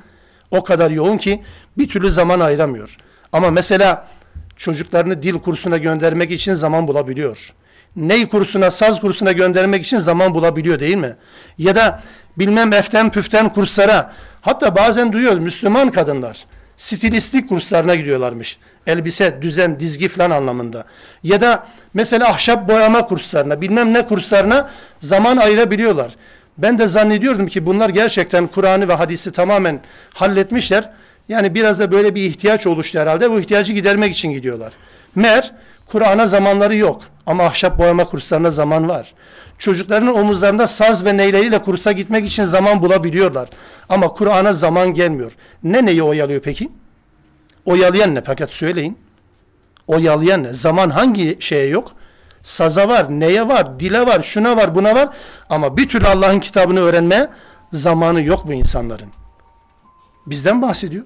o kadar yoğun ki bir türlü zaman ayıramıyor. Ama mesela çocuklarını dil kursuna göndermek için zaman bulabiliyor. Ney kursuna, saz kursuna göndermek için zaman bulabiliyor değil mi? Ya da bilmem eften püften kurslara, hatta bazen duyuyoruz Müslüman kadınlar stilistik kurslarına gidiyorlarmış. Elbise, düzen, dizgi falan anlamında. Ya da mesela ahşap boyama kurslarına, bilmem ne kurslarına zaman ayırabiliyorlar. Ben de zannediyordum ki bunlar gerçekten Kur'an'ı ve hadisi tamamen halletmişler. Yani biraz da böyle bir ihtiyaç oluştu herhalde. Bu ihtiyacı gidermek için gidiyorlar. Mer, Kur'an'a zamanları yok. Ama ahşap boyama kurslarına zaman var. Çocuklarının omuzlarında saz ve neyleriyle kursa gitmek için zaman bulabiliyorlar. Ama Kur'an'a zaman gelmiyor. Ne neyi oyalıyor peki? Oyalayan ne? Fakat söyleyin. Oyalayan ne? Zaman hangi şeye yok? Saza var, neye var, dile var, şuna var, buna var. Ama bir türlü Allah'ın kitabını öğrenmeye zamanı yok bu insanların. Bizden bahsediyor.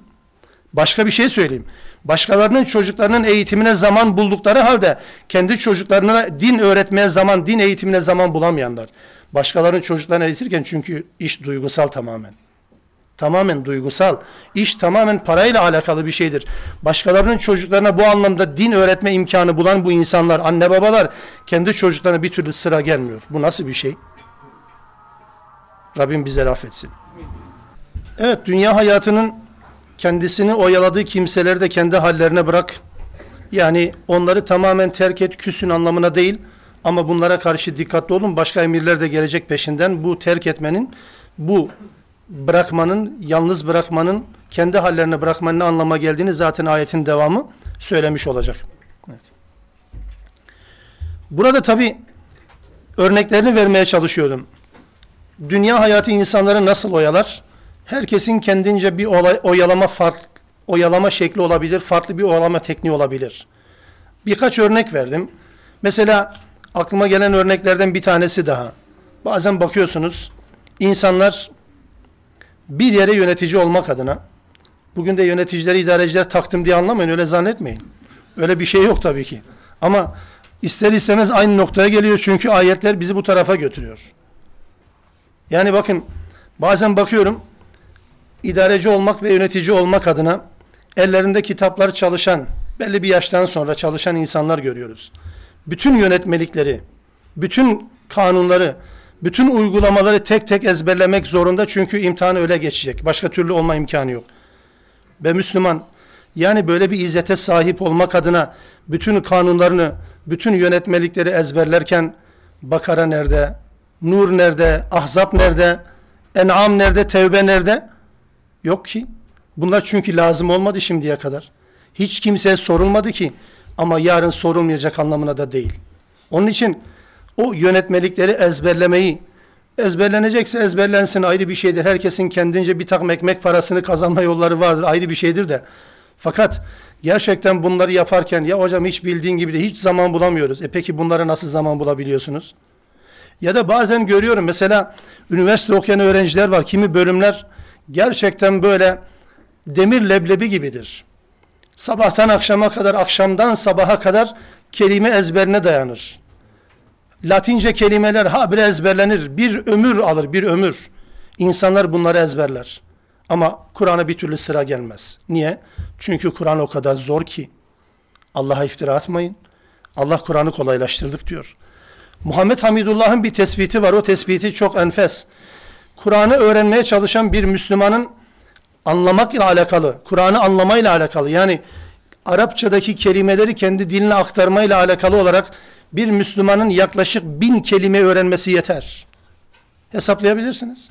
Başka bir şey söyleyeyim. Başkalarının çocuklarının eğitimine zaman buldukları halde kendi çocuklarına din öğretmeye zaman, din eğitimine zaman bulamayanlar. Başkalarının çocuklarını eğitirken çünkü iş duygusal tamamen. Tamamen duygusal. İş tamamen parayla alakalı bir şeydir. Başkalarının çocuklarına bu anlamda din öğretme imkanı bulan bu insanlar, anne babalar kendi çocuklarına bir türlü sıra gelmiyor. Bu nasıl bir şey? Rabbim bize affetsin. Evet, dünya hayatının kendisini oyaladığı kimseleri de kendi hallerine bırak. Yani onları tamamen terk et, küsün anlamına değil. Ama bunlara karşı dikkatli olun. Başka emirler de gelecek peşinden. Bu terk etmenin, bu bırakmanın, yalnız bırakmanın, kendi hallerine bırakmanın ne anlama geldiğini zaten ayetin devamı söylemiş olacak. Evet. Burada tabi örneklerini vermeye çalışıyordum. Dünya hayatı insanları nasıl oyalar? Herkesin kendince bir olay, oyalama fark, oyalama şekli olabilir, farklı bir oyalama tekniği olabilir. Birkaç örnek verdim. Mesela aklıma gelen örneklerden bir tanesi daha. Bazen bakıyorsunuz insanlar bir yere yönetici olmak adına bugün de yöneticileri, idareciler taktım diye anlamayın öyle zannetmeyin. Öyle bir şey yok tabii ki. Ama ister istemez aynı noktaya geliyor çünkü ayetler bizi bu tarafa götürüyor. Yani bakın bazen bakıyorum idareci olmak ve yönetici olmak adına ellerinde kitaplar çalışan belli bir yaştan sonra çalışan insanlar görüyoruz. Bütün yönetmelikleri, bütün kanunları, bütün uygulamaları tek tek ezberlemek zorunda çünkü imtihanı öyle geçecek. Başka türlü olma imkanı yok. Ve Müslüman yani böyle bir izzete sahip olmak adına bütün kanunlarını, bütün yönetmelikleri ezberlerken Bakara nerede, Nur nerede, Ahzab nerede, En'am nerede, Tevbe nerede? Yok ki. Bunlar çünkü lazım olmadı şimdiye kadar. Hiç kimseye sorulmadı ki ama yarın sorulmayacak anlamına da değil. Onun için o yönetmelikleri ezberlemeyi ezberlenecekse ezberlensin ayrı bir şeydir. Herkesin kendince bir takım ekmek parasını kazanma yolları vardır ayrı bir şeydir de. Fakat gerçekten bunları yaparken ya hocam hiç bildiğin gibi de hiç zaman bulamıyoruz. E peki bunlara nasıl zaman bulabiliyorsunuz? Ya da bazen görüyorum mesela üniversite okuyan öğrenciler var. Kimi bölümler gerçekten böyle demir leblebi gibidir. Sabahtan akşama kadar, akşamdan sabaha kadar kelime ezberine dayanır. Latince kelimeler habire ezberlenir. Bir ömür alır, bir ömür. İnsanlar bunları ezberler. Ama Kur'an'a bir türlü sıra gelmez. Niye? Çünkü Kur'an o kadar zor ki. Allah'a iftira atmayın. Allah Kur'an'ı kolaylaştırdık diyor. Muhammed Hamidullah'ın bir tespiti var. O tespiti çok enfes. Kur'an'ı öğrenmeye çalışan bir Müslümanın anlamakla alakalı, Kur'an'ı anlamayla alakalı yani Arapçadaki kelimeleri kendi diline aktarmayla alakalı olarak bir Müslümanın yaklaşık bin kelime öğrenmesi yeter. Hesaplayabilirsiniz.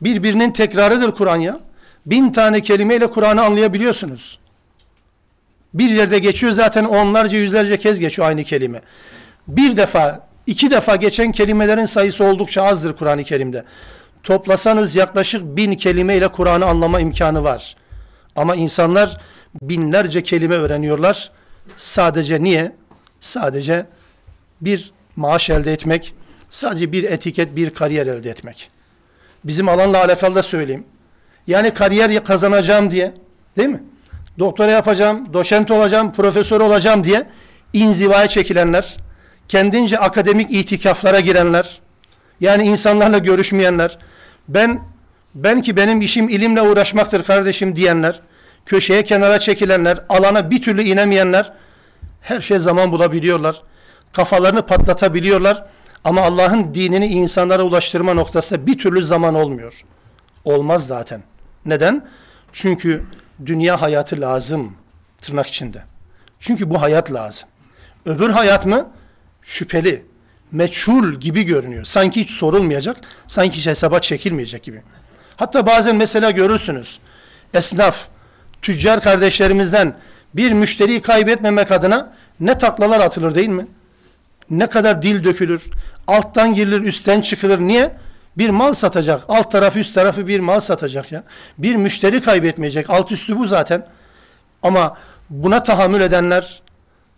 Birbirinin tekrarıdır Kur'an ya. Bin tane kelimeyle Kur'an'ı anlayabiliyorsunuz. Bir yerde geçiyor zaten onlarca yüzlerce kez geçiyor aynı kelime. Bir defa, iki defa geçen kelimelerin sayısı oldukça azdır Kur'an-ı Kerim'de. Toplasanız yaklaşık bin kelimeyle Kur'an'ı anlama imkanı var. Ama insanlar binlerce kelime öğreniyorlar. Sadece niye? Sadece bir maaş elde etmek, sadece bir etiket, bir kariyer elde etmek. Bizim alanla alakalı da söyleyeyim. Yani kariyer kazanacağım diye, değil mi? Doktora yapacağım, doçent olacağım, profesör olacağım diye inzivaya çekilenler, kendince akademik itikaflara girenler, yani insanlarla görüşmeyenler, ben ben ki benim işim ilimle uğraşmaktır kardeşim diyenler, köşeye kenara çekilenler, alana bir türlü inemeyenler her şey zaman bulabiliyorlar. Kafalarını patlatabiliyorlar. Ama Allah'ın dinini insanlara ulaştırma noktasında bir türlü zaman olmuyor. Olmaz zaten. Neden? Çünkü dünya hayatı lazım tırnak içinde. Çünkü bu hayat lazım. Öbür hayat mı? Şüpheli, meçhul gibi görünüyor. Sanki hiç sorulmayacak, sanki hiç hesaba çekilmeyecek gibi. Hatta bazen mesela görürsünüz. Esnaf, tüccar kardeşlerimizden bir müşteriyi kaybetmemek adına ne taklalar atılır değil mi? Ne kadar dil dökülür, alttan girilir, üstten çıkılır. Niye? Bir mal satacak, alt tarafı üst tarafı bir mal satacak ya. Bir müşteri kaybetmeyecek, alt üstü bu zaten. Ama buna tahammül edenler,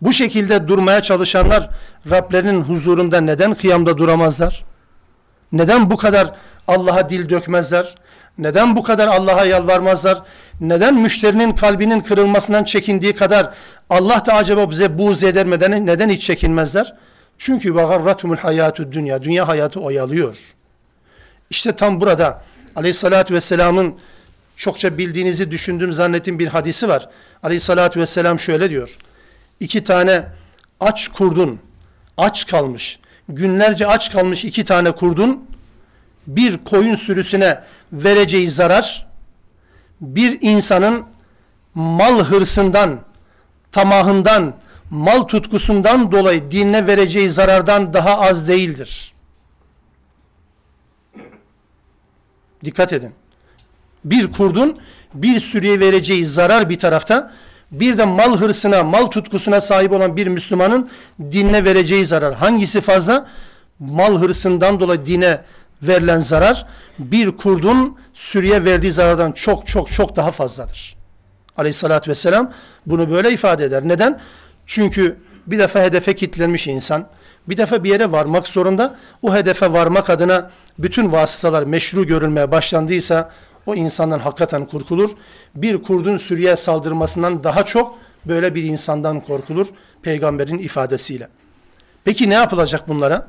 bu şekilde durmaya çalışanlar Rablerinin huzurunda neden kıyamda duramazlar? Neden bu kadar Allah'a dil dökmezler? Neden bu kadar Allah'a yalvarmazlar? Neden müşterinin kalbinin kırılmasından çekindiği kadar Allah da acaba bize buğz eder mi? Neden hiç çekinmezler? Çünkü vagarratumul hayatü dünya. Dünya hayatı oyalıyor. İşte tam burada aleyhissalatü vesselamın çokça bildiğinizi düşündüğüm zannettiğim bir hadisi var. Aleyhissalatü vesselam şöyle diyor. İki tane aç kurdun, aç kalmış, günlerce aç kalmış iki tane kurdun, bir koyun sürüsüne vereceği zarar, bir insanın mal hırsından, tamahından, mal tutkusundan dolayı dinine vereceği zarardan daha az değildir. Dikkat edin. Bir kurdun bir sürüye vereceği zarar bir tarafta, bir de mal hırsına, mal tutkusuna sahip olan bir Müslümanın dinine vereceği zarar. Hangisi fazla? Mal hırsından dolayı dine verilen zarar bir kurdun sürüye verdiği zarardan çok çok çok daha fazladır. Aleyhissalatü vesselam bunu böyle ifade eder. Neden? Çünkü bir defa hedefe kilitlenmiş insan, bir defa bir yere varmak zorunda. O hedefe varmak adına bütün vasıtalar meşru görülmeye başlandıysa o insandan hakikaten korkulur. Bir kurdun sürüye saldırmasından daha çok böyle bir insandan korkulur peygamberin ifadesiyle. Peki ne yapılacak bunlara?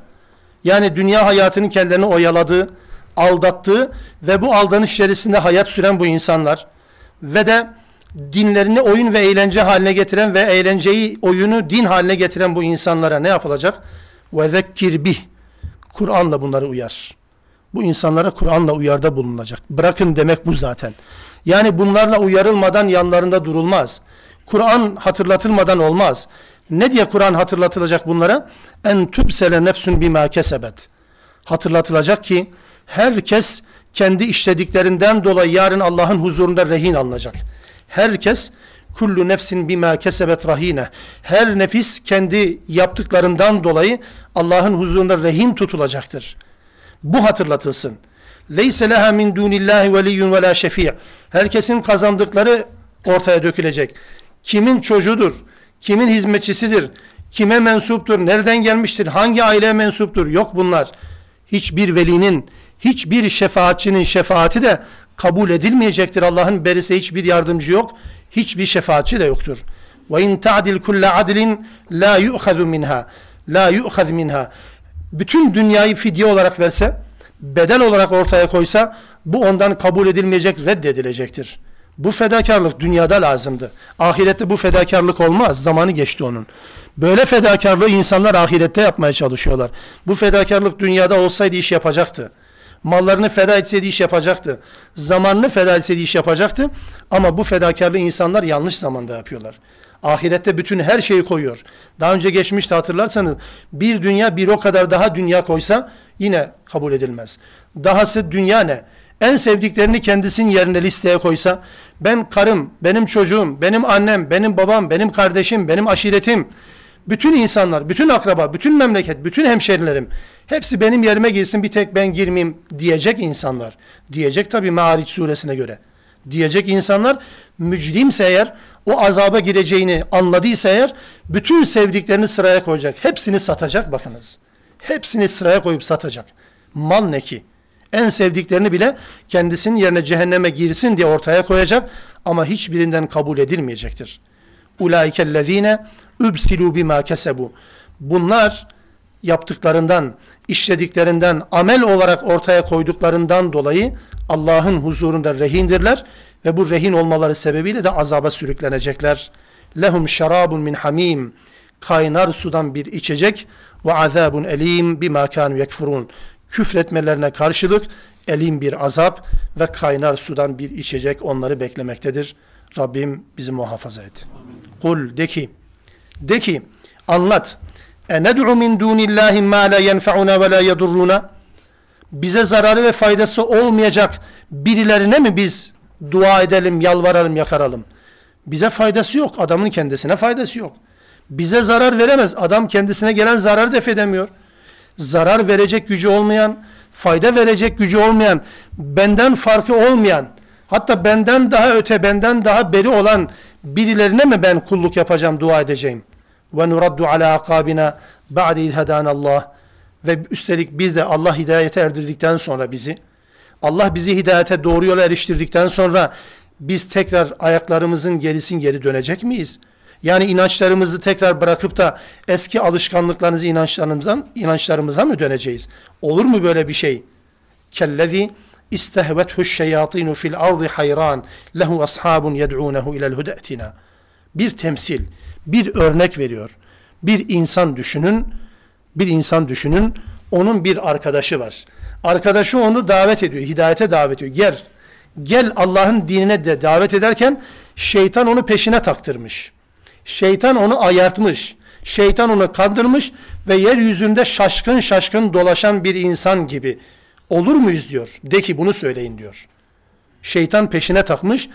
Yani dünya hayatının kendilerini oyaladığı, aldattığı ve bu aldanış içerisinde hayat süren bu insanlar ve de dinlerini oyun ve eğlence haline getiren ve eğlenceyi oyunu din haline getiren bu insanlara ne yapılacak? Ve zekkir bih. Kur'an'la bunları uyar. Bu insanlara Kur'an'la uyarda bulunacak. Bırakın demek bu zaten. Yani bunlarla uyarılmadan yanlarında durulmaz. Kur'an hatırlatılmadan olmaz. Ne diye Kur'an hatırlatılacak bunlara? En tübsele nefsün bima kesebet. Hatırlatılacak ki herkes kendi işlediklerinden dolayı yarın Allah'ın huzurunda rehin alınacak. Herkes kullu nefsin bima kesebet rahine. Her nefis kendi yaptıklarından dolayı Allah'ın huzurunda rehin tutulacaktır. Bu hatırlatılsın. Leyse leha min dunillahi veliyyun ve la. Herkesin kazandıkları ortaya dökülecek. Kimin çocuğudur? Kimin hizmetçisidir? Kime mensuptur? Nereden gelmiştir? Hangi aileye mensuptur? Yok bunlar. Hiçbir velinin, hiçbir şefaatçinin şefaati de kabul edilmeyecektir. Allah'ın berisi hiçbir yardımcı yok. Hiçbir şefaatçi de yoktur. Ve in ta'dil kulle adlin la yu'khadu minha. La yu'khad minha. Bütün dünyayı fidye olarak verse, bedel olarak ortaya koysa bu ondan kabul edilmeyecek, reddedilecektir. Bu fedakarlık dünyada lazımdı. Ahirette bu fedakarlık olmaz. Zamanı geçti onun. Böyle fedakarlığı insanlar ahirette yapmaya çalışıyorlar. Bu fedakarlık dünyada olsaydı iş yapacaktı. Mallarını feda etseydi iş yapacaktı. Zamanını feda etseydi iş yapacaktı. Ama bu fedakarlığı insanlar yanlış zamanda yapıyorlar. Ahirette bütün her şeyi koyuyor. Daha önce geçmişte hatırlarsanız bir dünya bir o kadar daha dünya koysa yine kabul edilmez. Dahası dünya ne? En sevdiklerini kendisinin yerine listeye koysa ben karım, benim çocuğum, benim annem, benim babam, benim kardeşim, benim aşiretim, bütün insanlar, bütün akraba, bütün memleket, bütün hemşerilerim hepsi benim yerime girsin bir tek ben girmeyeyim diyecek insanlar. Diyecek tabi Ma'ariç suresine göre. Diyecek insanlar mücrimse eğer o azaba gireceğini anladıysa eğer bütün sevdiklerini sıraya koyacak. Hepsini satacak bakınız. Hepsini sıraya koyup satacak. Mal ne ki? En sevdiklerini bile kendisinin yerine cehenneme girsin diye ortaya koyacak ama hiçbirinden kabul edilmeyecektir. Ulaikellezine übsilu bima kesebu. Bunlar yaptıklarından, işlediklerinden, amel olarak ortaya koyduklarından dolayı Allah'ın huzurunda rehindirler ve bu rehin olmaları sebebiyle de azaba sürüklenecekler. Lehum şarabun min hamim. Kaynar sudan bir içecek ve azabun elim bima kanu yekfurun. Küfretmelerine karşılık elim bir azap ve kaynar sudan bir içecek onları beklemektedir. Rabbim bizi muhafaza et. Kul de ki de ki anlat. E ned'u min dunillahi ma la yenfa'una ve la yedurruna. Bize zararı ve faydası olmayacak birilerine mi biz dua edelim, yalvaralım, yakaralım? Bize faydası yok. Adamın kendisine faydası yok. Bize zarar veremez. Adam kendisine gelen zararı def edemiyor. Zarar verecek gücü olmayan, fayda verecek gücü olmayan, benden farkı olmayan, hatta benden daha öte, benden daha beri olan birilerine mi ben kulluk yapacağım, dua edeceğim? Ve nuraddu ala akabina ba'de Allah ve üstelik biz de Allah hidayete erdirdikten sonra bizi Allah bizi hidayete doğru yola eriştirdikten sonra biz tekrar ayaklarımızın gerisin geri dönecek miyiz? Yani inançlarımızı tekrar bırakıp da eski alışkanlıklarımızı inançlarımıza, inançlarımıza mı döneceğiz? Olur mu böyle bir şey? Kellezi istehvethu şeyatinu fil ardı hayran lehu ashabun yed'unehu ilel hudetina. Bir temsil, bir örnek veriyor. Bir insan düşünün, bir insan düşünün, onun bir arkadaşı var. Arkadaşı onu davet ediyor, hidayete davet ediyor. Gel, gel Allah'ın dinine de davet ederken şeytan onu peşine taktırmış. Şeytan onu ayartmış. Şeytan onu kandırmış ve yeryüzünde şaşkın şaşkın dolaşan bir insan gibi olur muyuz diyor. De ki bunu söyleyin diyor. Şeytan peşine takmış.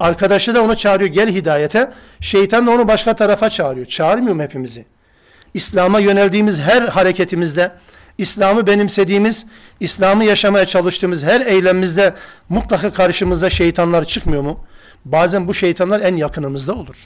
Arkadaşı da onu çağırıyor gel hidayete. Şeytan da onu başka tarafa çağırıyor. Çağırmıyor mu hepimizi? İslam'a yöneldiğimiz her hareketimizde, İslam'ı benimsediğimiz, İslam'ı yaşamaya çalıştığımız her eylemimizde mutlaka karşımıza şeytanlar çıkmıyor mu? Bazen bu şeytanlar en yakınımızda olur.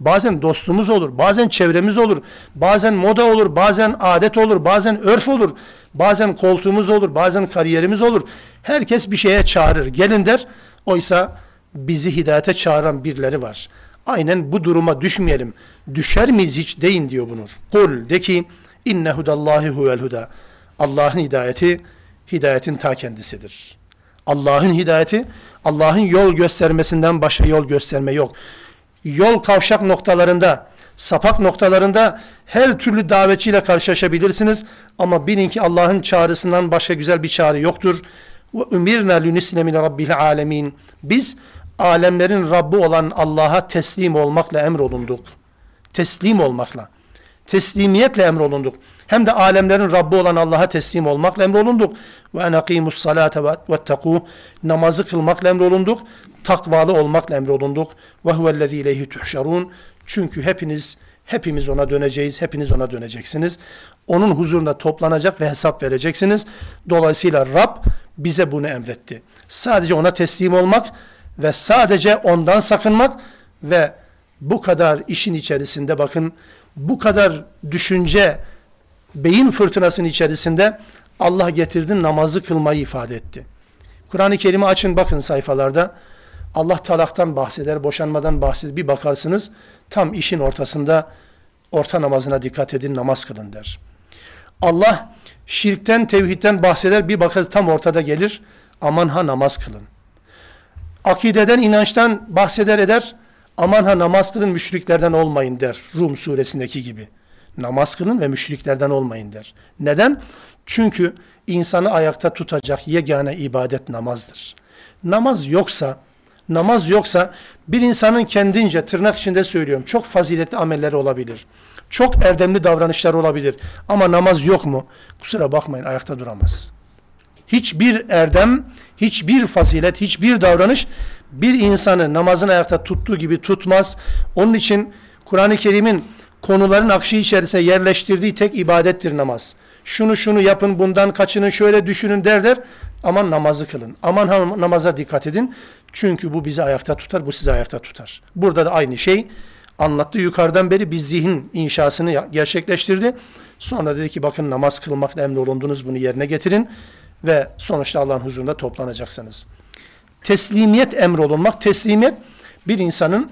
Bazen dostumuz olur, bazen çevremiz olur, bazen moda olur, bazen adet olur, bazen örf olur, bazen koltuğumuz olur, bazen kariyerimiz olur. Herkes bir şeye çağırır, gelin der. Oysa bizi hidayete çağıran birileri var. Aynen bu duruma düşmeyelim. Düşer miyiz hiç deyin diyor bunu. Kul de ki inne hudallahi huvel huda. Allah'ın hidayeti hidayetin ta kendisidir. Allah'ın hidayeti Allah'ın yol göstermesinden başka yol gösterme yok. Yol kavşak noktalarında, sapak noktalarında her türlü davetçiyle karşılaşabilirsiniz. Ama bilin ki Allah'ın çağrısından başka güzel bir çağrı yoktur. Ve umirna lunisne min rabbil alemin. Biz alemlerin Rabbi olan Allah'a teslim olmakla emrolunduk. Teslim olmakla. Teslimiyetle emrolunduk. Hem de alemlerin Rabbi olan Allah'a teslim olmakla emrolunduk. Ve en akimus salate ve teku. Namazı kılmakla emrolunduk. Takvalı olmakla emrolunduk. Ve huvellezî ileyhi tuhşarun. Çünkü hepiniz hepimiz ona döneceğiz. Hepiniz ona döneceksiniz. Onun huzurunda toplanacak ve hesap vereceksiniz. Dolayısıyla Rab bize bunu emretti. Sadece ona teslim olmak ve sadece ondan sakınmak ve bu kadar işin içerisinde bakın bu kadar düşünce beyin fırtınasının içerisinde Allah getirdi namazı kılmayı ifade etti. Kur'an-ı Kerim'i açın bakın sayfalarda. Allah talaktan bahseder, boşanmadan bahseder. Bir bakarsınız tam işin ortasında orta namazına dikkat edin, namaz kılın der. Allah şirkten, tevhidden bahseder. Bir bakarız tam ortada gelir. Aman ha namaz kılın. Akideden, inançtan bahseder eder. Aman ha namaz kılın, müşriklerden olmayın der. Rum suresindeki gibi. Namaz kılın ve müşriklerden olmayın der. Neden? Çünkü insanı ayakta tutacak yegane ibadet namazdır. Namaz yoksa, namaz yoksa bir insanın kendince tırnak içinde söylüyorum çok faziletli amelleri olabilir. Çok erdemli davranışlar olabilir. Ama namaz yok mu? Kusura bakmayın ayakta duramaz. Hiçbir erdem, hiçbir fazilet, hiçbir davranış bir insanı namazın ayakta tuttuğu gibi tutmaz. Onun için Kur'an-ı Kerim'in konuların akışı içerisine yerleştirdiği tek ibadettir namaz. Şunu şunu yapın, bundan kaçının, şöyle düşünün derler. Aman namazı kılın. Aman namaza dikkat edin. Çünkü bu bizi ayakta tutar, bu sizi ayakta tutar. Burada da aynı şey anlattı. Yukarıdan beri bir zihin inşasını gerçekleştirdi. Sonra dedi ki bakın namaz kılmakla emrolundunuz bunu yerine getirin ve sonuçta Allah'ın huzurunda toplanacaksınız. Teslimiyet emrolunmak, teslimiyet bir insanın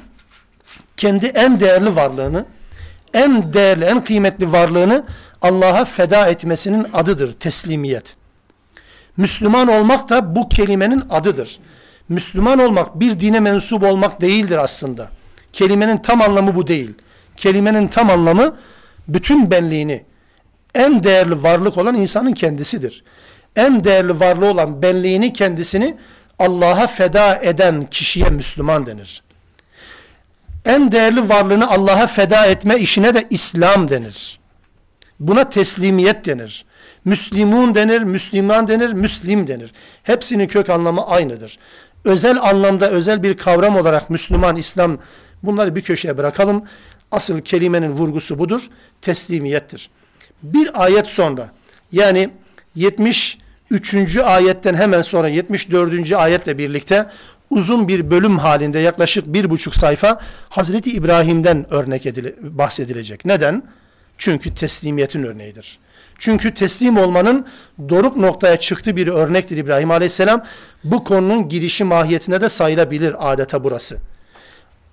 kendi en değerli varlığını, en değerli, en kıymetli varlığını Allah'a feda etmesinin adıdır teslimiyet. Müslüman olmak da bu kelimenin adıdır. Müslüman olmak bir dine mensup olmak değildir aslında. Kelimenin tam anlamı bu değil. Kelimenin tam anlamı bütün benliğini en değerli varlık olan insanın kendisidir. En değerli varlığı olan benliğini kendisini Allah'a feda eden kişiye Müslüman denir. En değerli varlığını Allah'a feda etme işine de İslam denir. Buna teslimiyet denir. Müslimun denir, Müslüman denir, Müslim denir. Hepsinin kök anlamı aynıdır. Özel anlamda özel bir kavram olarak Müslüman, İslam bunları bir köşeye bırakalım. Asıl kelimenin vurgusu budur. Teslimiyettir. Bir ayet sonra yani 73. ayetten hemen sonra 74. ayetle birlikte uzun bir bölüm halinde yaklaşık bir buçuk sayfa Hazreti İbrahim'den örnek edile, bahsedilecek. Neden? Çünkü teslimiyetin örneğidir. Çünkü teslim olmanın doruk noktaya çıktığı bir örnektir İbrahim Aleyhisselam. Bu konunun girişi mahiyetine de sayılabilir adeta burası.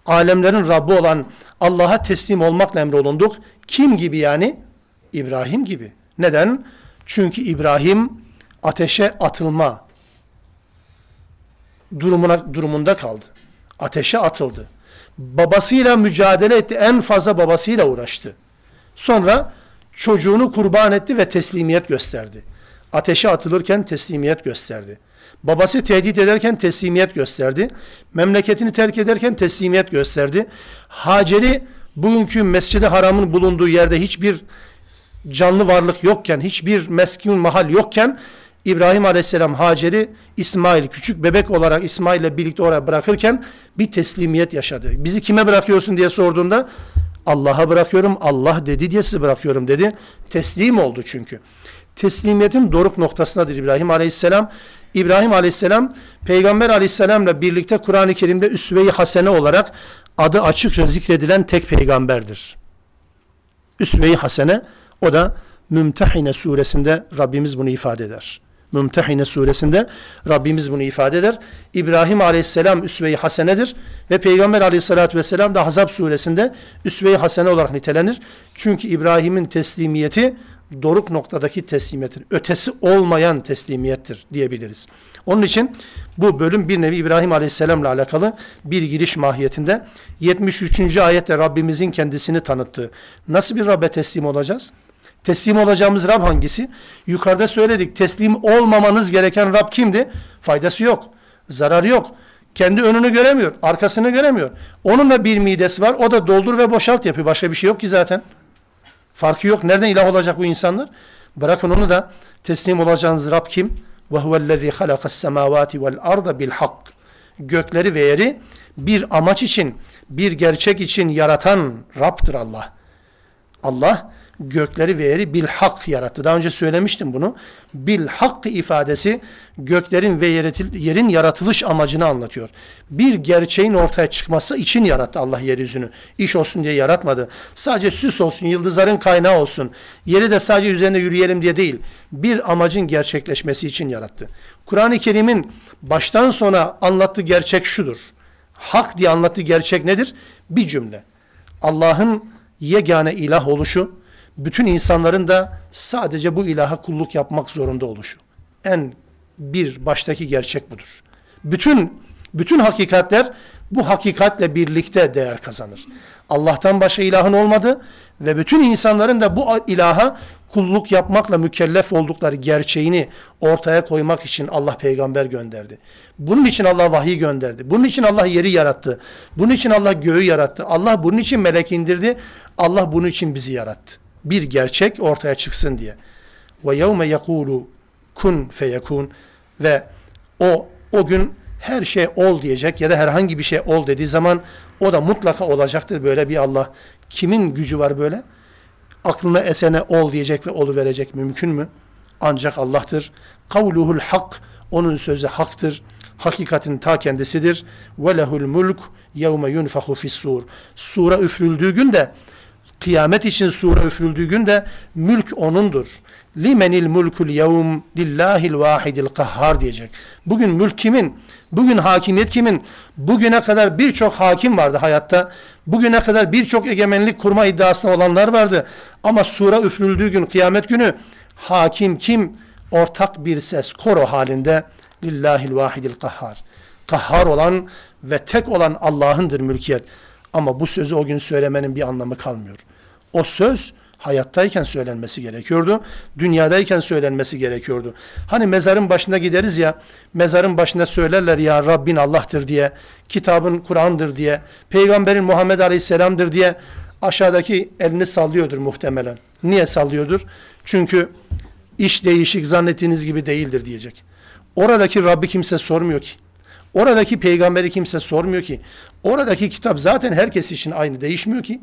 Alemlerin Rabbi olan Allah'a teslim olmakla emrolunduk. Kim gibi yani? İbrahim gibi. Neden? Çünkü İbrahim ateşe atılma durumuna durumunda kaldı. Ateşe atıldı. Babasıyla mücadele etti. En fazla babasıyla uğraştı. Sonra çocuğunu kurban etti ve teslimiyet gösterdi. Ateşe atılırken teslimiyet gösterdi. Babası tehdit ederken teslimiyet gösterdi. Memleketini terk ederken teslimiyet gösterdi. Hacer'i bugünkü Mescid-i Haram'ın bulunduğu yerde hiçbir canlı varlık yokken, hiçbir meskin mahal yokken İbrahim Aleyhisselam Hacer'i İsmail küçük bebek olarak İsmail ile birlikte oraya bırakırken bir teslimiyet yaşadı. Bizi kime bırakıyorsun diye sorduğunda Allah'a bırakıyorum, Allah dedi diye sizi bırakıyorum dedi. Teslim oldu çünkü. Teslimiyetin doruk noktasındadır İbrahim Aleyhisselam. İbrahim Aleyhisselam Peygamber Aleyhisselam'la birlikte Kur'an-ı Kerim'de üsve-i hasene olarak adı açıkça zikredilen tek peygamberdir. Üsve-i hasene o da Mümtehine suresinde Rabbimiz bunu ifade eder. Mümtehine suresinde Rabbimiz bunu ifade eder. İbrahim aleyhisselam üsve-i hasenedir ve Peygamber aleyhissalatü vesselam da Hazab suresinde üsve-i hasene olarak nitelenir. Çünkü İbrahim'in teslimiyeti doruk noktadaki teslimiyettir. Ötesi olmayan teslimiyettir diyebiliriz. Onun için bu bölüm bir nevi İbrahim Aleyhisselam'la alakalı bir giriş mahiyetinde 73. ayette Rabbimizin kendisini tanıttığı. Nasıl bir Rabbe teslim olacağız? Teslim olacağımız Rab hangisi? Yukarıda söyledik. Teslim olmamanız gereken Rab kimdi? Faydası yok. Zararı yok. Kendi önünü göremiyor. Arkasını göremiyor. Onun da bir midesi var. O da doldur ve boşalt yapıyor. Başka bir şey yok ki zaten. Farkı yok. Nereden ilah olacak bu insanlar? Bırakın onu da teslim olacağınız Rab kim? وَهُوَ الَّذ۪ي خَلَقَ السَّمَاوَاتِ وَالْاَرْضَ بِالْحَقِّ Gökleri ve yeri bir amaç için, bir gerçek için yaratan Rab'dır Allah. Allah gökleri ve yeri bil hak yarattı. Daha önce söylemiştim bunu. Bil hak ifadesi göklerin ve yerin yaratılış amacını anlatıyor. Bir gerçeğin ortaya çıkması için yarattı Allah yeryüzünü. İş olsun diye yaratmadı. Sadece süs olsun, yıldızların kaynağı olsun. Yeri de sadece üzerinde yürüyelim diye değil. Bir amacın gerçekleşmesi için yarattı. Kur'an-ı Kerim'in baştan sona anlattığı gerçek şudur. Hak diye anlattığı gerçek nedir? Bir cümle. Allah'ın yegane ilah oluşu, bütün insanların da sadece bu ilaha kulluk yapmak zorunda oluşu. En bir baştaki gerçek budur. Bütün bütün hakikatler bu hakikatle birlikte değer kazanır. Allah'tan başka ilahın olmadı ve bütün insanların da bu ilaha kulluk yapmakla mükellef oldukları gerçeğini ortaya koymak için Allah peygamber gönderdi. Bunun için Allah vahiy gönderdi. Bunun için Allah yeri yarattı. Bunun için Allah göğü yarattı. Allah bunun için melek indirdi. Allah bunun için bizi yarattı bir gerçek ortaya çıksın diye. Ve yevme yekulu kun feyekun ve o o gün her şey ol diyecek ya da herhangi bir şey ol dediği zaman o da mutlaka olacaktır böyle bir Allah. Kimin gücü var böyle? Aklına esene ol diyecek ve olu verecek mümkün mü? Ancak Allah'tır. Kavluhul hak onun sözü haktır. Hakikatin ta kendisidir. Ve lehul mulk yevme yunfahu fissur. Sura üfrüldüğü gün de Kıyamet için sure üfürüldüğü günde mülk onundur. Limenil mulkul yevm lillahil vahidil kahhar diyecek. Bugün mülk kimin? Bugün hakimiyet kimin? Bugüne kadar birçok hakim vardı hayatta. Bugüne kadar birçok egemenlik kurma iddiasında olanlar vardı. Ama sure üfürüldüğü gün kıyamet günü hakim kim? Ortak bir ses koro halinde lillahil vahidil kahhar. Kahhar olan ve tek olan Allah'ındır mülkiyet. Ama bu sözü o gün söylemenin bir anlamı kalmıyor. O söz hayattayken söylenmesi gerekiyordu. Dünyadayken söylenmesi gerekiyordu. Hani mezarın başında gideriz ya, mezarın başında söylerler ya Rabbin Allah'tır diye, kitabın Kur'an'dır diye, peygamberin Muhammed Aleyhisselam'dır diye aşağıdaki elini sallıyordur muhtemelen. Niye sallıyordur? Çünkü iş değişik zannettiğiniz gibi değildir diyecek. Oradaki Rabbi kimse sormuyor ki. Oradaki peygamberi kimse sormuyor ki. Oradaki kitap zaten herkes için aynı değişmiyor ki.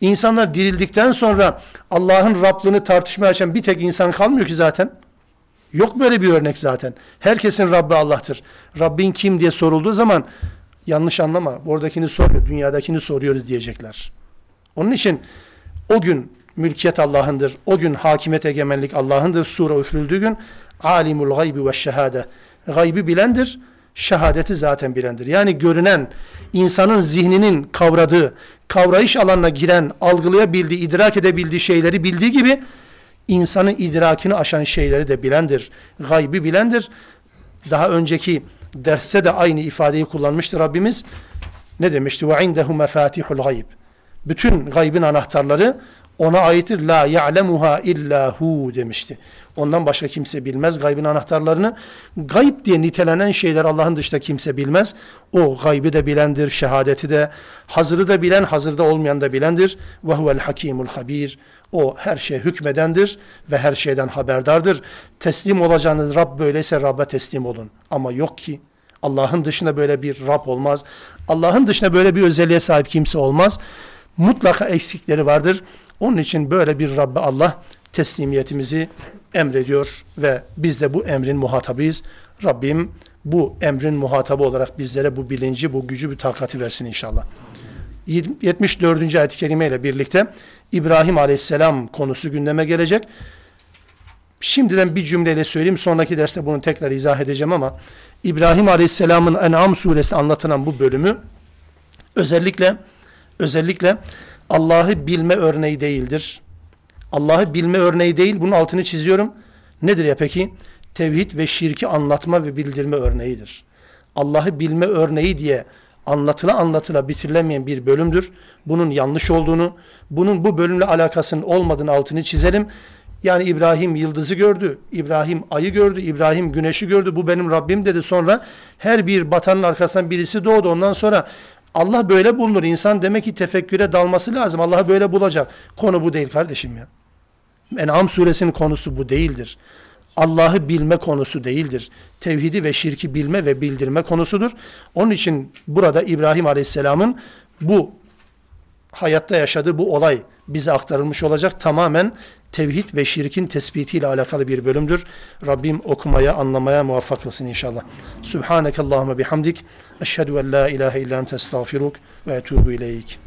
İnsanlar dirildikten sonra Allah'ın Rablığını tartışmaya açan bir tek insan kalmıyor ki zaten. Yok böyle bir örnek zaten. Herkesin Rabbi Allah'tır. Rabbin kim diye sorulduğu zaman yanlış anlama. Oradakini sormuyor, dünyadakini soruyoruz diyecekler. Onun için o gün mülkiyet Allah'ındır. O gün hakimiyet egemenlik Allah'ındır. Sure üfürüldüğü gün alimul gaybi ve şehade. Gaybi bilendir şehadeti zaten bilendir. Yani görünen, insanın zihninin kavradığı, kavrayış alanına giren, algılayabildiği, idrak edebildiği şeyleri bildiği gibi insanın idrakini aşan şeyleri de bilendir. Gaybi bilendir. Daha önceki derste de aynı ifadeyi kullanmıştı Rabbimiz. Ne demişti? İndehu mefatihul gayb. Bütün gaybin anahtarları ona aittir. La ya'lemuha illa hu demişti. Ondan başka kimse bilmez gaybın anahtarlarını. Gayb diye nitelenen şeyler Allah'ın dışında kimse bilmez. O gaybı da bilendir, şehadeti de, hazırı da bilen, hazırda olmayan da bilendir. Ve huvel hakimul habir. O her şeye hükmedendir ve her şeyden haberdardır. Teslim olacağınız Rab böyleyse Rab'be teslim olun. Ama yok ki Allah'ın dışında böyle bir Rab olmaz. Allah'ın dışında böyle bir özelliğe sahip kimse olmaz. Mutlaka eksikleri vardır. Onun için böyle bir Rabbe Allah teslimiyetimizi emrediyor ve biz de bu emrin muhatabıyız. Rabbim bu emrin muhatabı olarak bizlere bu bilinci, bu gücü, bu takati versin inşallah. 74. ayet-i kerime ile birlikte İbrahim Aleyhisselam konusu gündeme gelecek. Şimdiden bir cümleyle söyleyeyim. Sonraki derste bunu tekrar izah edeceğim ama İbrahim Aleyhisselam'ın En'am suresi anlatılan bu bölümü özellikle özellikle Allah'ı bilme örneği değildir. Allah'ı bilme örneği değil. Bunun altını çiziyorum. Nedir ya peki? Tevhid ve şirki anlatma ve bildirme örneğidir. Allah'ı bilme örneği diye anlatıla anlatıla bitirilemeyen bir bölümdür. Bunun yanlış olduğunu, bunun bu bölümle alakasının olmadığını altını çizelim. Yani İbrahim yıldızı gördü, İbrahim ayı gördü, İbrahim güneşi gördü. Bu benim Rabbim dedi. Sonra her bir batanın arkasından birisi doğdu. Ondan sonra Allah böyle bulunur. İnsan demek ki tefekküre dalması lazım. Allah'ı böyle bulacak. Konu bu değil kardeşim ya. En'am suresinin konusu bu değildir. Allah'ı bilme konusu değildir. Tevhidi ve şirki bilme ve bildirme konusudur. Onun için burada İbrahim Aleyhisselam'ın bu hayatta yaşadığı bu olay bize aktarılmış olacak. Tamamen tevhid ve şirkin tespitiyle alakalı bir bölümdür. Rabbim okumaya, anlamaya muvaffak kılsın inşallah. Subhaneke Allahümme bihamdik. Eşhedü en la ilahe illa ente estağfiruk ve etubu ileyk.